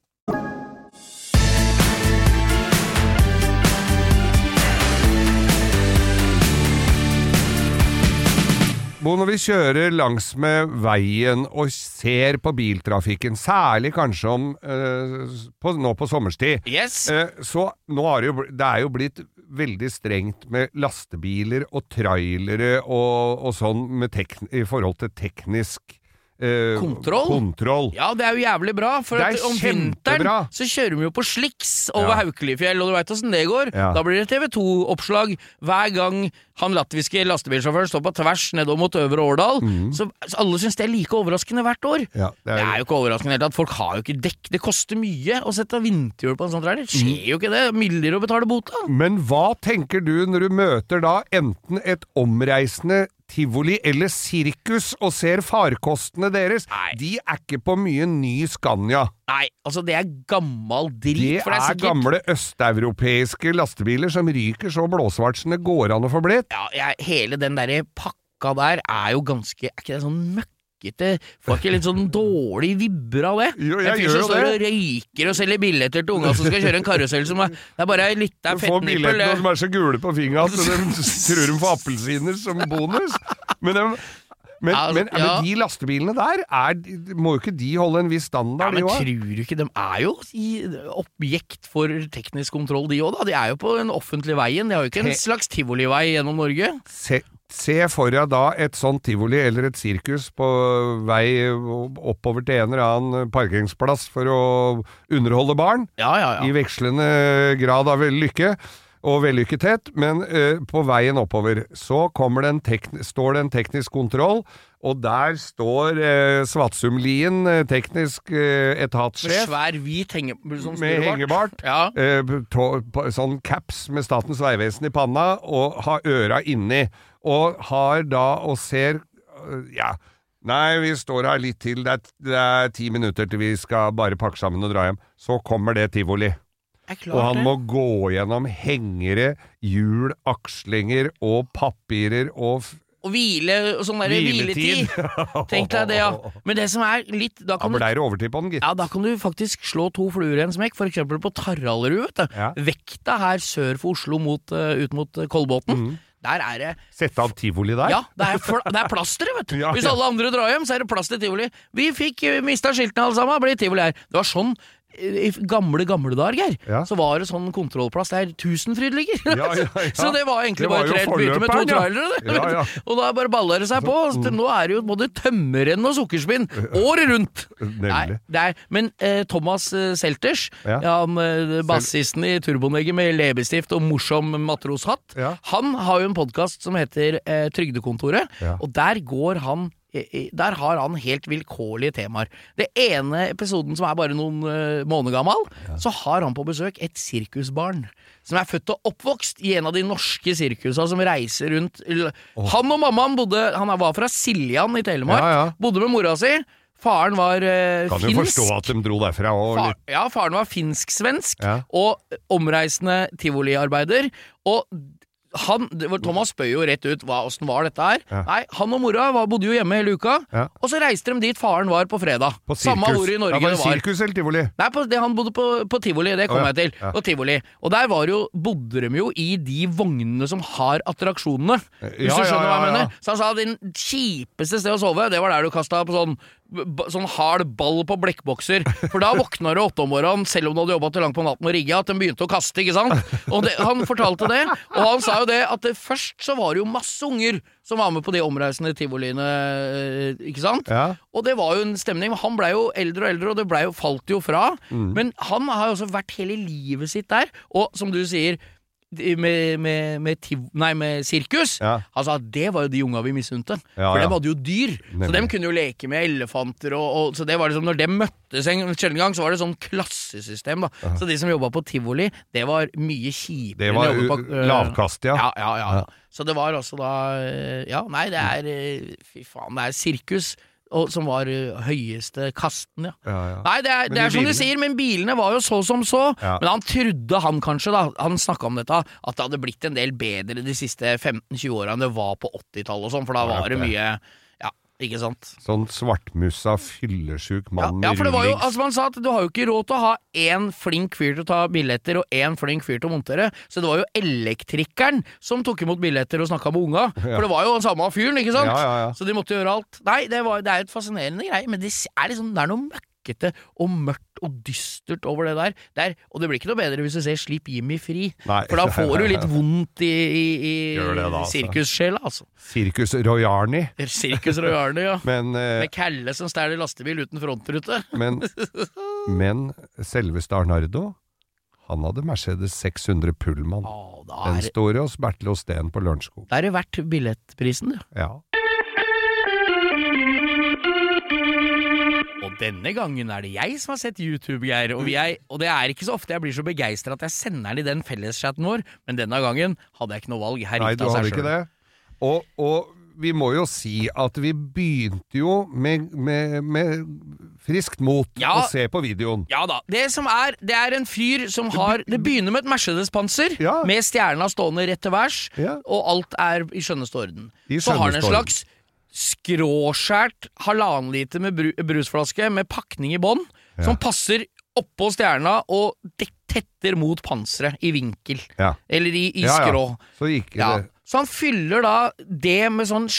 Bo, når vi kjører langs med veien og ser på biltrafikken, særlig kanskje om, eh, på, nå på sommerstid, Yes! eh, så nå har det, jo, det er jo blitt veldig strengt med lastebiler og trailere og, og sånn med tekn, i forhold til teknisk eh, Kontroll? kontroll. Ja, det er jo jævlig bra, for er at om kjempebra. vinteren så kjører vi jo på sliks over Ja. Haukelifjell, og du veit åssen det går. Ja. Da blir det TV 2-oppslag hver gang han latviske lastebilsjåføren står på tvers nedover mot Øvre Årdal. Så, så alle syns det er like overraskende hvert år. Ja, det Det er, er jo ikke overraskende i det hele tatt. Folk har jo ikke dekk. Det koster mye å sette vinterhjul på en sånn trailer. Det Mm. skjer jo ikke det. Mildere å betale bota. Men hva tenker du når du møter da enten et omreisende tivoli eller sirkus og ser farkostene deres? Nei. De er ikke på mye ny Scania. Nei, altså det er gammel drit. Det for det er er sikkert gamle østeuropeiske lastebiler som ryker så blåsvart som det går an å få blitt. ja, jeg, hele den derre pakka der er jo ganske Er ikke det sånn møkk? Røykete Får ikke litt sånn dårlig vibber av det? Jo, jeg fyr gjør jo det. og røyker og selger billetter til unga som skal kjøre en karusell som er Det er bare ei lita Du får fettnippel. billettene som er så gule på fingeren at de tror de får appelsiner som bonus. Men, de, men, altså, men, ja. men de lastebilene der, er, må jo ikke de holde en viss standard, Ja, men de òg? tror du ikke De er jo i objekt for teknisk kontroll, de òg, da. De er jo på den offentlige veien. De har jo ikke en slags tivolivei gjennom Norge. Se, se for deg da et sånt tivoli eller et sirkus på vei oppover til en eller annen parkeringsplass for å underholde barn, Ja, ja, ja. i vekslende grad av lykke. Og vellykkethet, men uh, på veien oppover så kommer det står det en teknisk kontroll, og der står uh, Svatsumlien, eh, teknisk uh, Med etatssjef, svær hvit henge... Sånn med hengebart. Ja. Uh, tå- på- sånn caps med Statens vegvesen i panna, og har øra inni. Og har da og ser Ja. Nei, vi står her litt til. Det er, det er ti minutter til vi skal bare pakke sammen og dra hjem. Så kommer det tivoli. Og han det. må gå gjennom hengere, hjul, akslinger og papirer og Og hvile og sånn derre hviletid. Tenk deg det, ja. Men det som er litt Da kan du overtid på den, gitt. ja, da kan du faktisk slå to fluer i en smekk, for eksempel på Taraldrud. vet du. Ja. Vekta her sør for Oslo mot, eh, ut mot eh, Kolbotn. Mm. Der er det Sette av tivoli der? Ja, det er, det er plasteret, vet du. Ja, Hvis alle andre drar hjem, så er det plass til tivoli. Vi fikk uh, mista skiltene alle sammen, blir tivoli her. Det var sånn eh, i gamle, gamle dager, Geir. Ja. Så var det sånn kontrollplass der Tusenfryd ligger. Ja, ja, så det var egentlig Det var bare jo tre bytte med to trailere. Ja, ja. Og da bare baller det seg på. Så til nå er det jo både tømmerrenn og sukkerspinn året rundt. Nei, er, men eh, Thomas eh, Selters, eh, bassisten i Turbonegget med leppestift og morsom matroshatt, han har jo en podkast som heter eh, Trygdekontoret, og der går han der har han helt vilkårlige temaer. Det ene episoden som er bare noen eh, måneder gammel, så har han på besøk et sirkusbarn. Som er født og oppvokst i en av de norske sirkusa som reiser rundt oh. Han og mammaen bodde Han var fra Siljan i Telemark. Ja, ja. Bodde med mora si. Faren var eh, Kan jo forstå at de dro derfra òg. Far, ja, faren var finsk-svensk Ja. og omreisende tivoliarbeider. Og han, Thomas spør jo rett ut hva, åssen var dette her. Ja. Nei, Han og mora var, bodde jo hjemme hele uka, Ja. og så reiste de dit faren var på fredag. På Samme hvor i Norge ja, var det det var. Sirkus eller tivoli? Nei, på, det, han bodde på, på tivoli, det kom oh, jeg til. På tivoli. Og der var jo, bodde de jo i de vognene som har attraksjonene. Hvis Ja, du ja, skjønner hva jeg mener. Så han sa at din kjipeste sted å sove, det var der du kasta på sånn sånn hard ball på blekkbokser. For da våkna du åtte om morgenen, selv om du hadde jobba til langt på natten og rigga, at den begynte å kaste, ikke sant. Og det, han fortalte det, og han sa jo det at det, først så var det jo masse unger som var med på de omreisende tivoliene, eh, ikke sant. Ja. Og det var jo en stemning. Han blei jo eldre og eldre, og det ble jo, falt jo fra. Mm. Men han har jo også vært hele livet sitt der. Og som du sier, med, med, med, tiv, nei, med sirkus Ja. Altså, det var jo de unga vi misunte. Ja, For ja. dem hadde jo dyr. Så Nemlig. dem kunne jo leke med elefanter og, og Så det var liksom Når dem møttes en sjelden gang, så var det sånn klassesystem, da. Så de som jobba på tivoli, det var mye kjipere Det var på, uh, lavkast, ja. ja, ja, ja. Så det var også da øh, Ja, nei, det er øh, Fy faen, det er sirkus. Og, som var uh, høyeste kasten, ja. Ja, ja. Nei, det er, det er som du bilene- sier, men bilene var jo så som så. Ja. Men han trodde han kanskje, da, han snakka om dette, at det hadde blitt en del bedre de siste 15-20 åra enn det var på 80-tallet og sånn, for da var det mye ikke sant? Sånn svartmussa, fyllesjuk mann ja, ja, for det var jo, altså man sa at du har jo ikke råd til å ha én flink fyr til å ta billetter og én flink fyr til å montere, så det var jo elektrikeren som tok imot billetter og snakka med unga. For det var jo den samme fyren, ikke sant? Ja, ja, ja. Så de måtte gjøre alt. Nei, det, var, det er jo et fascinerende greie, men det er liksom Det er noe møkkete og mørkt og dystert over det der. Det er, og det blir ikke noe bedre hvis du ser Slipp Jimmy fri, Nei. for da får du litt vondt i, i, i da, altså. sirkussjela, altså. Sirkus Royarni. Sirkus Royarni, ja. Men, eh, Med Kalle som stjeler lastebil uten frontrute. men, men selveste Arnardo, han hadde Mercedes 600 Pullman. Å, er... Den står hos Bertil Osten på Lørenskog. da er det verdt billettprisen, du. Ja. Og denne gangen er det jeg som har sett YouTube, Geir. Og, vi er, og det er ikke så ofte jeg blir så begeistra at jeg sender den i den felleschatten vår, men denne gangen hadde jeg ikke noe valg. Her Nei, du av hadde ikke det. Og, og vi må jo si at vi begynte jo med, med, med friskt mot Ja. å se på videoen. Ja da. Det som er, det er en fyr som har Det begynner med et Mercedes-panser, Ja. med stjerna stående rett til værs, Ja. og alt er i skjønneste orden. I Så har han en skjønneste slags skråskjært halvannen liter med bru brusflaske med pakning i bånn, som passer oppå stjerna og tetter mot panseret i vinkel. Ja. Eller i, i Ja, ja. skrå. Så Ja. Så han fyller da det med sånn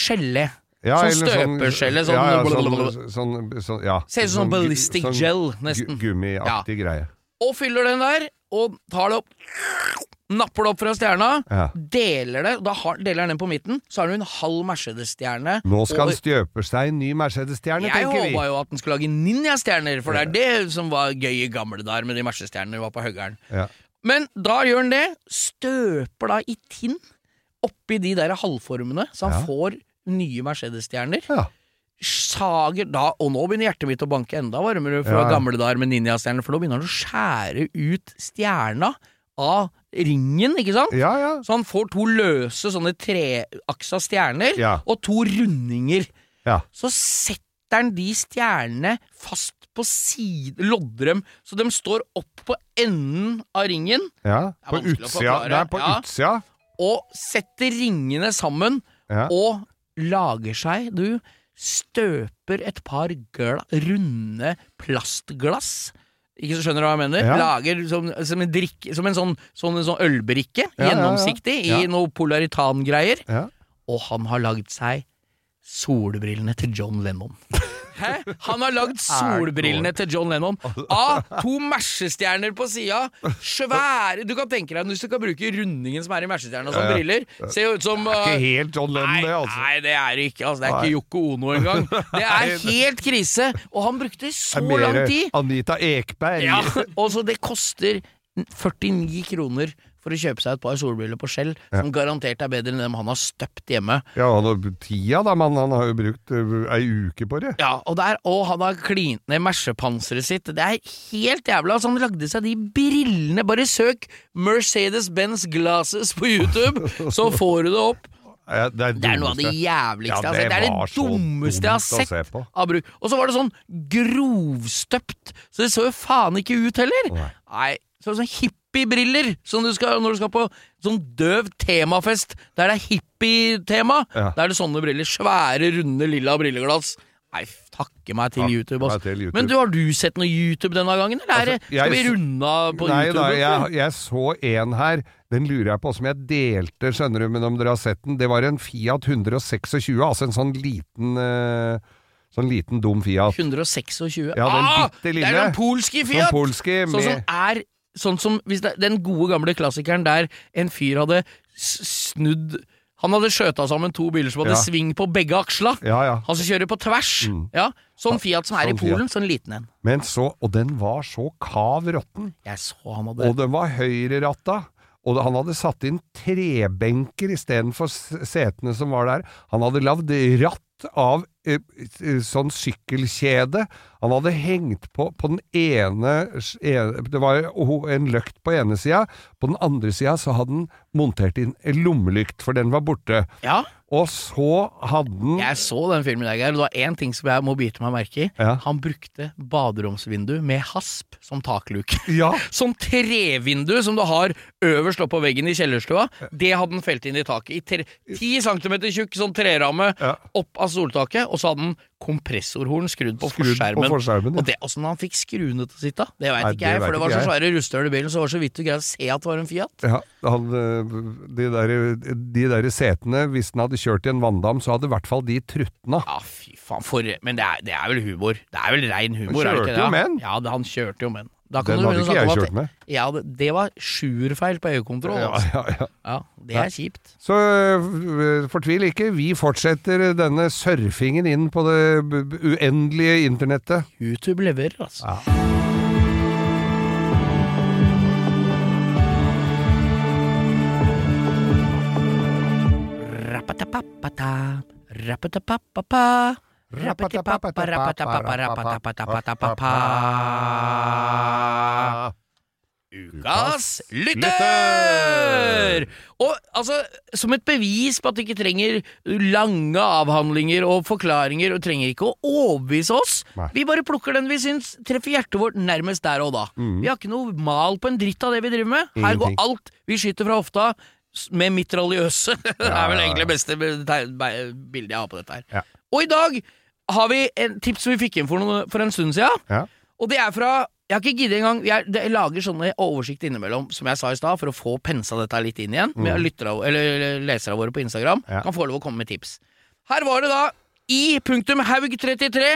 ja, sånn eller støpeskjelle, sånn ja, ja, sånn, sånn, sånn ja. Ser ut som sånn ballistic sånn gel, nesten. Gummiaktig greie. Og fyller den der, og tar det opp. Napper det opp fra stjerna. Ja. Deler det, da har, deler han den på midten. Så har du en halv Mercedes-stjerne. Nå skal og- han stjøpe seg en ny Mercedes-stjerne, Jeg tenker vi. håpa jo at han skulle lage ninjastjerner, for det er det som var gøy i gamle dager med de Mercedes-stjernene var på høggeren. Ja. Men da gjør han det. Støper da i tinn oppi de der halvformene, så han Ja. får nye Mercedes-stjerner. Ja. Sager da Og nå begynner hjertet mitt å banke enda varmere fra ja. gamle dager med ninjastjerner, for nå begynner han å skjære ut stjerna av ringen, ikke sant? ja, ja. Så han får to løse sånne treaksa stjerner, Ja. og to rundinger. ja. Så setter han de stjernene fast på side, lodder dem, så de står opp på enden av ringen, ja. På utsida. Det er på utsida. og setter ringene sammen, og lager seg, du, støper et par runde plastglass. Ikke så skjønner du hva jeg mener? Ja. Lager som, som en drikke Som en sånn, sånn, en sånn ølbrikke, Ja, gjennomsiktig, Ja. i noe polaritangreier. Og han har lagd seg solbrillene til John Lennon. Hæ? Han har lagd solbrillene til John Lennon av to Mercestjerner på sida. Svære Du kan tenke deg hvis du kan bruke rundingen som er i Mercestjerna som briller. Ser jo ut som Ikke uh, helt John Lennon, det, altså. nei, det er ikke. Altså, det er ikke Yoko Ono engang. Det er helt krise. Og han brukte så lang tid. Anita Ekberg. Ja, og så det koster 49 kroner for å kjøpe seg et par solbriller på Skjell, som garantert er bedre enn dem han har støpt hjemme. Ja, han har tida, da, men Han har jo brukt uh, ei uke på det. Ja, og, der, og han har klint ned mersepanseret sitt. Det er helt jævla. Altså, han lagde seg de brillene. Bare søk Mercedes-Benz Glasses på YouTube, så får du det opp. Ja, det, er Det er noe av det jævligste jeg har sett. Det er det dummeste jeg har sett. se av bruk. Og så var det sånn grovstøpt, så det så jo faen ikke ut heller. Nei. Nei, så sånn hippiebriller som du skal, når du skal på sånn døv temafest der det er hippietema. Ja. Da er det sånne briller. Svære, runde, lilla brilleglass. Nei, takke meg til YouTube, meg til YouTube. Men du, har du sett noe YouTube denne gangen, eller er Altså, jeg skal vi runde av på Nei YouTube? da, jeg, jeg så en her. Den lurer jeg på som jeg delte, skjønner du, men om dere har sett den. Det var en Fiat 126, altså en sånn liten uh Sånn liten dum Fiat. 126. Ja, den ah, bitte lille. Det er den polske Sånn Fiat! polske Sånn som er Sånn som det, Den gode gamle klassikeren der en fyr hadde snudd Han hadde skjøta sammen to biler som hadde Ja. sving på begge aksla. Ja, ja. Han som kjører på tvers. Mm. Ja, Sånn Fiat som er Sånn i Polen. Sånn liten en. Men så Og den var så kav råtten. Jeg så han hadde Og den var høyreratta. Og han hadde satt inn trebenker istedenfor setene som var der. Han hadde lagd ratt av sånn sykkelkjede. Han hadde hengt på på den ene Det var en løkt på ene sida. På den andre sida så hadde han montert inn en lommelykt, for den var borte. Ja, Og så hadde han jeg så den filmen der, Geir. Det var én ting som jeg må bite meg merke i. Ja. Han brukte baderomsvindu med hasp som takluke. Ja, Sånn trevindu som du har øverst oppå veggen i kjellerstua, det hadde han felt inn i taket. I tre, 10 cm tjukk sånn treramme opp av soltaket, og så hadde han kompressorhorn skrudd på Skrudd på forskjermen. forskjermen, ja. Og det, Åssen han fikk skruene til å sitte, det veit ikke jeg, for det var så svære rusthull i bilen, så det så vidt du greide å se at det var en Fiat. Ja, han, de, der, de der setene, hvis den hadde kjørt i en vanndam, så hadde i hvert fall de trutna. Ja, fy faen, for Men det er, det er vel humor. Det er vel rein humor, Han er det ikke det? jo med. Ja, det, han kjørte jo med den. Hadde ikke jeg kjørt med. Ja, det, var sjuerfeil på EU-kontroll. Ja, altså. ja, ja. Ja, det er kjipt. Så øh, fortvil ikke, vi fortsetter denne surfingen inn på det uendelige internettet. YouTube leverer, altså. Ja. Rapatapapata, Ukas lytter! Og altså, som et bevis på at du ikke trenger lange avhandlinger og forklaringer, og trenger ikke å overbevise oss, Nei. vi bare plukker den vi syns treffer hjertet vårt nærmest der og da. Vi har ikke noe mal på en dritt av det vi driver med. Her går alt vi skyter fra hofta med mitraljøse. det er vel egentlig det beste bildet jeg har på dette her. Ja. Og i dag har vi en tips som vi fikk inn for, noen, for en stund siden. Ja. Og det er fra Jeg har ikke giddet engang. Jeg, jeg lager sånne oversikt innimellom, som jeg sa i stad, for å få pensa dette litt inn igjen. Med lyttere, eller, lesere våre på Instagram. Mm. Ja. Kan få lov å komme med tips. Her var det da i punktum haug33,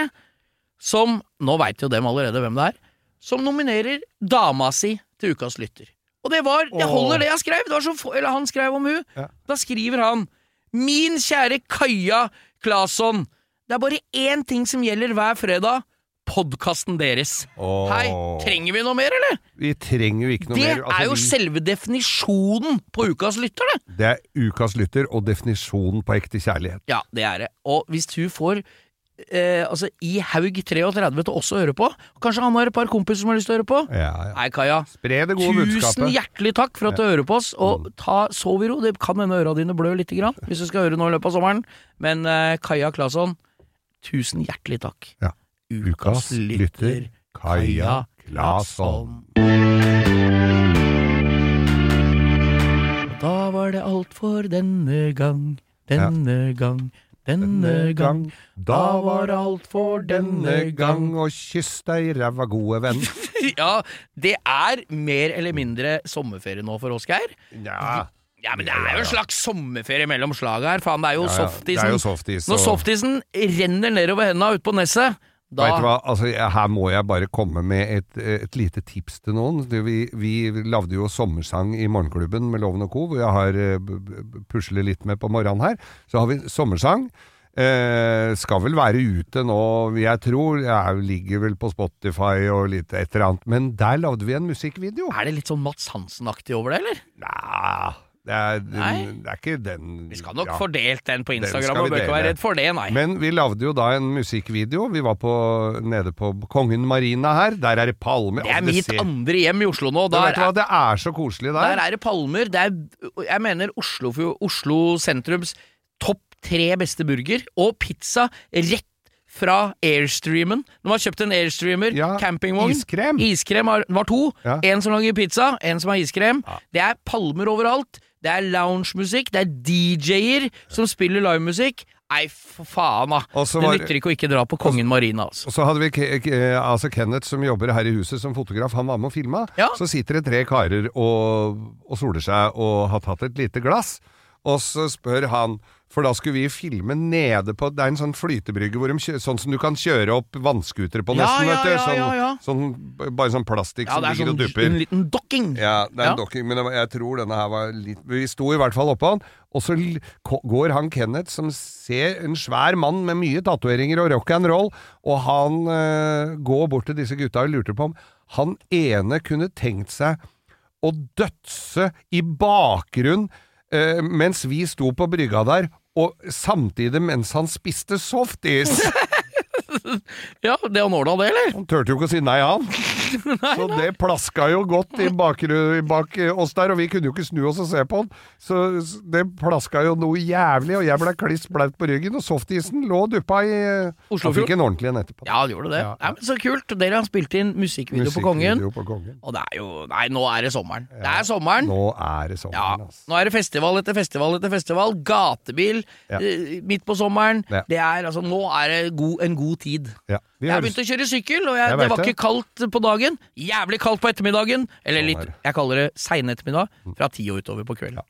som Nå veit jo dem allerede hvem det er. Som nominerer dama si til ukas lytter. Og det var Jeg holder, det jeg skrev. Det var så få, eller han skrev om hun. Ja. Da skriver han Min kjære Kaja Claesson. Det er bare én ting som gjelder hver fredag. Podkasten deres. Oh. Hei, trenger vi noe mer, eller? Vi trenger jo ikke noe Det mer. Altså, er jo vi- selve definisjonen på ukas lytter, det! Det er ukas lytter og definisjonen på ekte kjærlighet. Ja, det er det. Og hvis hun får eh, altså i Haug 33 til også å høre på, kanskje han har et par kompiser som har lyst til å høre på Ja, ja. Nei, Kaja. Det Tusen budskapet. hjertelig takk for at du hører på oss, og ta sov i ro. Det kan hende øra dine blør litt grann hvis du skal høre nå i løpet av sommeren, men eh, Kaja Claesson, tusen hjertelig takk. Ja. Ukas lytter, Kaja Klasholm. Da var det alt for denne gang, denne gang, denne gang. Da var det alt for denne gang, og kyss deg ræva gode venn. Ja, det er mer eller mindre sommerferie nå for oss, Geir. Ja, Ja, men det er jo en slags sommerferie mellom slaga her. Faen, det er jo ja. Det er jo softis. Når softisen renner nedover henda ute på nesset, da Vet du hva, altså, her må jeg bare komme med et, et lite tips til noen. Det, vi, vi lagde jo sommersang i Morgenklubben med Loven og Co., hvor jeg har b- puslet litt med på morgenen her. Så har vi sommersang. Eh, skal vel være ute nå, jeg tror. Jeg ligger vel på Spotify og litt et eller annet. Men der lagde vi en musikkvideo. Er det litt sånn Mats Hansen-aktig over det, eller? Nei, det er, Nei. det er ikke den Vi skal nok ja. fordelt den på Instagram, og bør ikke være redd for det, nei. Men vi lagde jo da en musikkvideo. Vi var på, nede på Kongen Marina her. Der er det palmer. det er Altså, mitt ser- andre hjem i Oslo nå. Der hva, det er så koselig der. der er det palmer. Det er, jeg mener Oslo, Oslo sentrums topp tre beste burger, og pizza rett fra Airstreamen. De har kjøpt en Airstreamer, Ja, campingvogn. iskrem. Iskrem var to. Ja. En som lager pizza, en som har iskrem. Det er palmer overalt. Det er loungemusikk. Det er DJ-er som spiller livemusikk. Nei, for faen, da. Og Det var- nytter ikke å ikke dra på Kongen Marina, altså. Og så hadde vi altså Kenneth som jobber her i huset som fotograf, han var med og filma. Ja. Så sitter det tre karer og, og soler seg og har tatt et lite glass. Og så spør han, for da skulle vi filme nede på Det er en sånn flytebrygge hvor de kjører, sånn som du kan kjøre opp vannskutere på, nesten, ja, ja, Sånn, ja, ja. sånn Bare sånn plastikk Ja, som det er ligger Ja, sånn er en liten dokking. Ja, det er en docking, dokking, men jeg tror denne her var litt Vi sto i hvert fall oppå han, og så går han Kenneth, som ser en svær mann med mye tatoveringer og rock and roll, og han eh, går bort til disse gutta og lurte på om han ene kunne tenkt seg å dødse i bakgrunn eh, mens vi sto på brygga der, og samtidig mens han spiste softis. Ja, det han ordna det, eller? Han turte jo ikke å si nei, han. Så det plaska jo godt i bak oss der, og vi kunne jo ikke snu oss og se på han. Så det plaska jo noe jævlig, og jeg ble kliss blaut på ryggen, og softisen lå og duppa i eh, Oslofjord. Han fikk en ordentlig en etterpå. Ja, det gjorde det. Ja, Nei, men så kult. Dere har spilt inn musikkvideo på Kongen. På Kongen. Og det er jo Nei, nå er det sommeren. Det er sommeren. Nå er det Ja, sommeren, altså. nå er det festival etter festival etter festival. Gatebil Ja. eh, midt på sommeren. Ja. Det er altså Nå er det god, en god tid. Ja, Jeg har høres. begynt å kjøre sykkel, og jeg, Jeg det var det. ikke kaldt på dagen. Jævlig kaldt på ettermiddagen. Eller Sånn litt, jeg kaller det sein ettermiddag. Fra ti og utover på kvelden.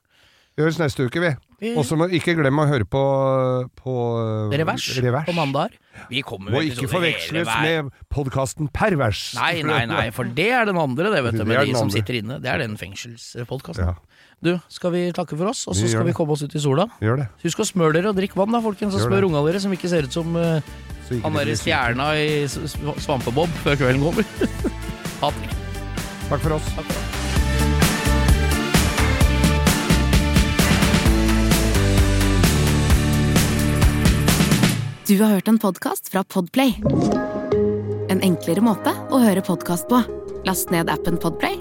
Vi høres neste uke, vi. Og så må ikke glemme å høre på, på revers, Revers, på mandag. Vi kommer Må ikke episoder forveksles med podkasten Pervers. Nei, nei, nei, for det er den andre, det, vet du. Med de som sitter inne. Det er den fengselspodkasten. Ja, Du, skal vi takke for oss, og så skal vi komme oss ut i sola? gjør det. Husk å smøre dere og drikke vann, da, folkens. Og smør unga dere, som ikke ser ut som uh, han det derre stjerna i Svampebob før kvelden kommer. Patrick. Takk for oss. Takk for oss. Du har hørt en podkast fra Podplay. En enklere måte å høre podkast på. Last ned appen Podplay,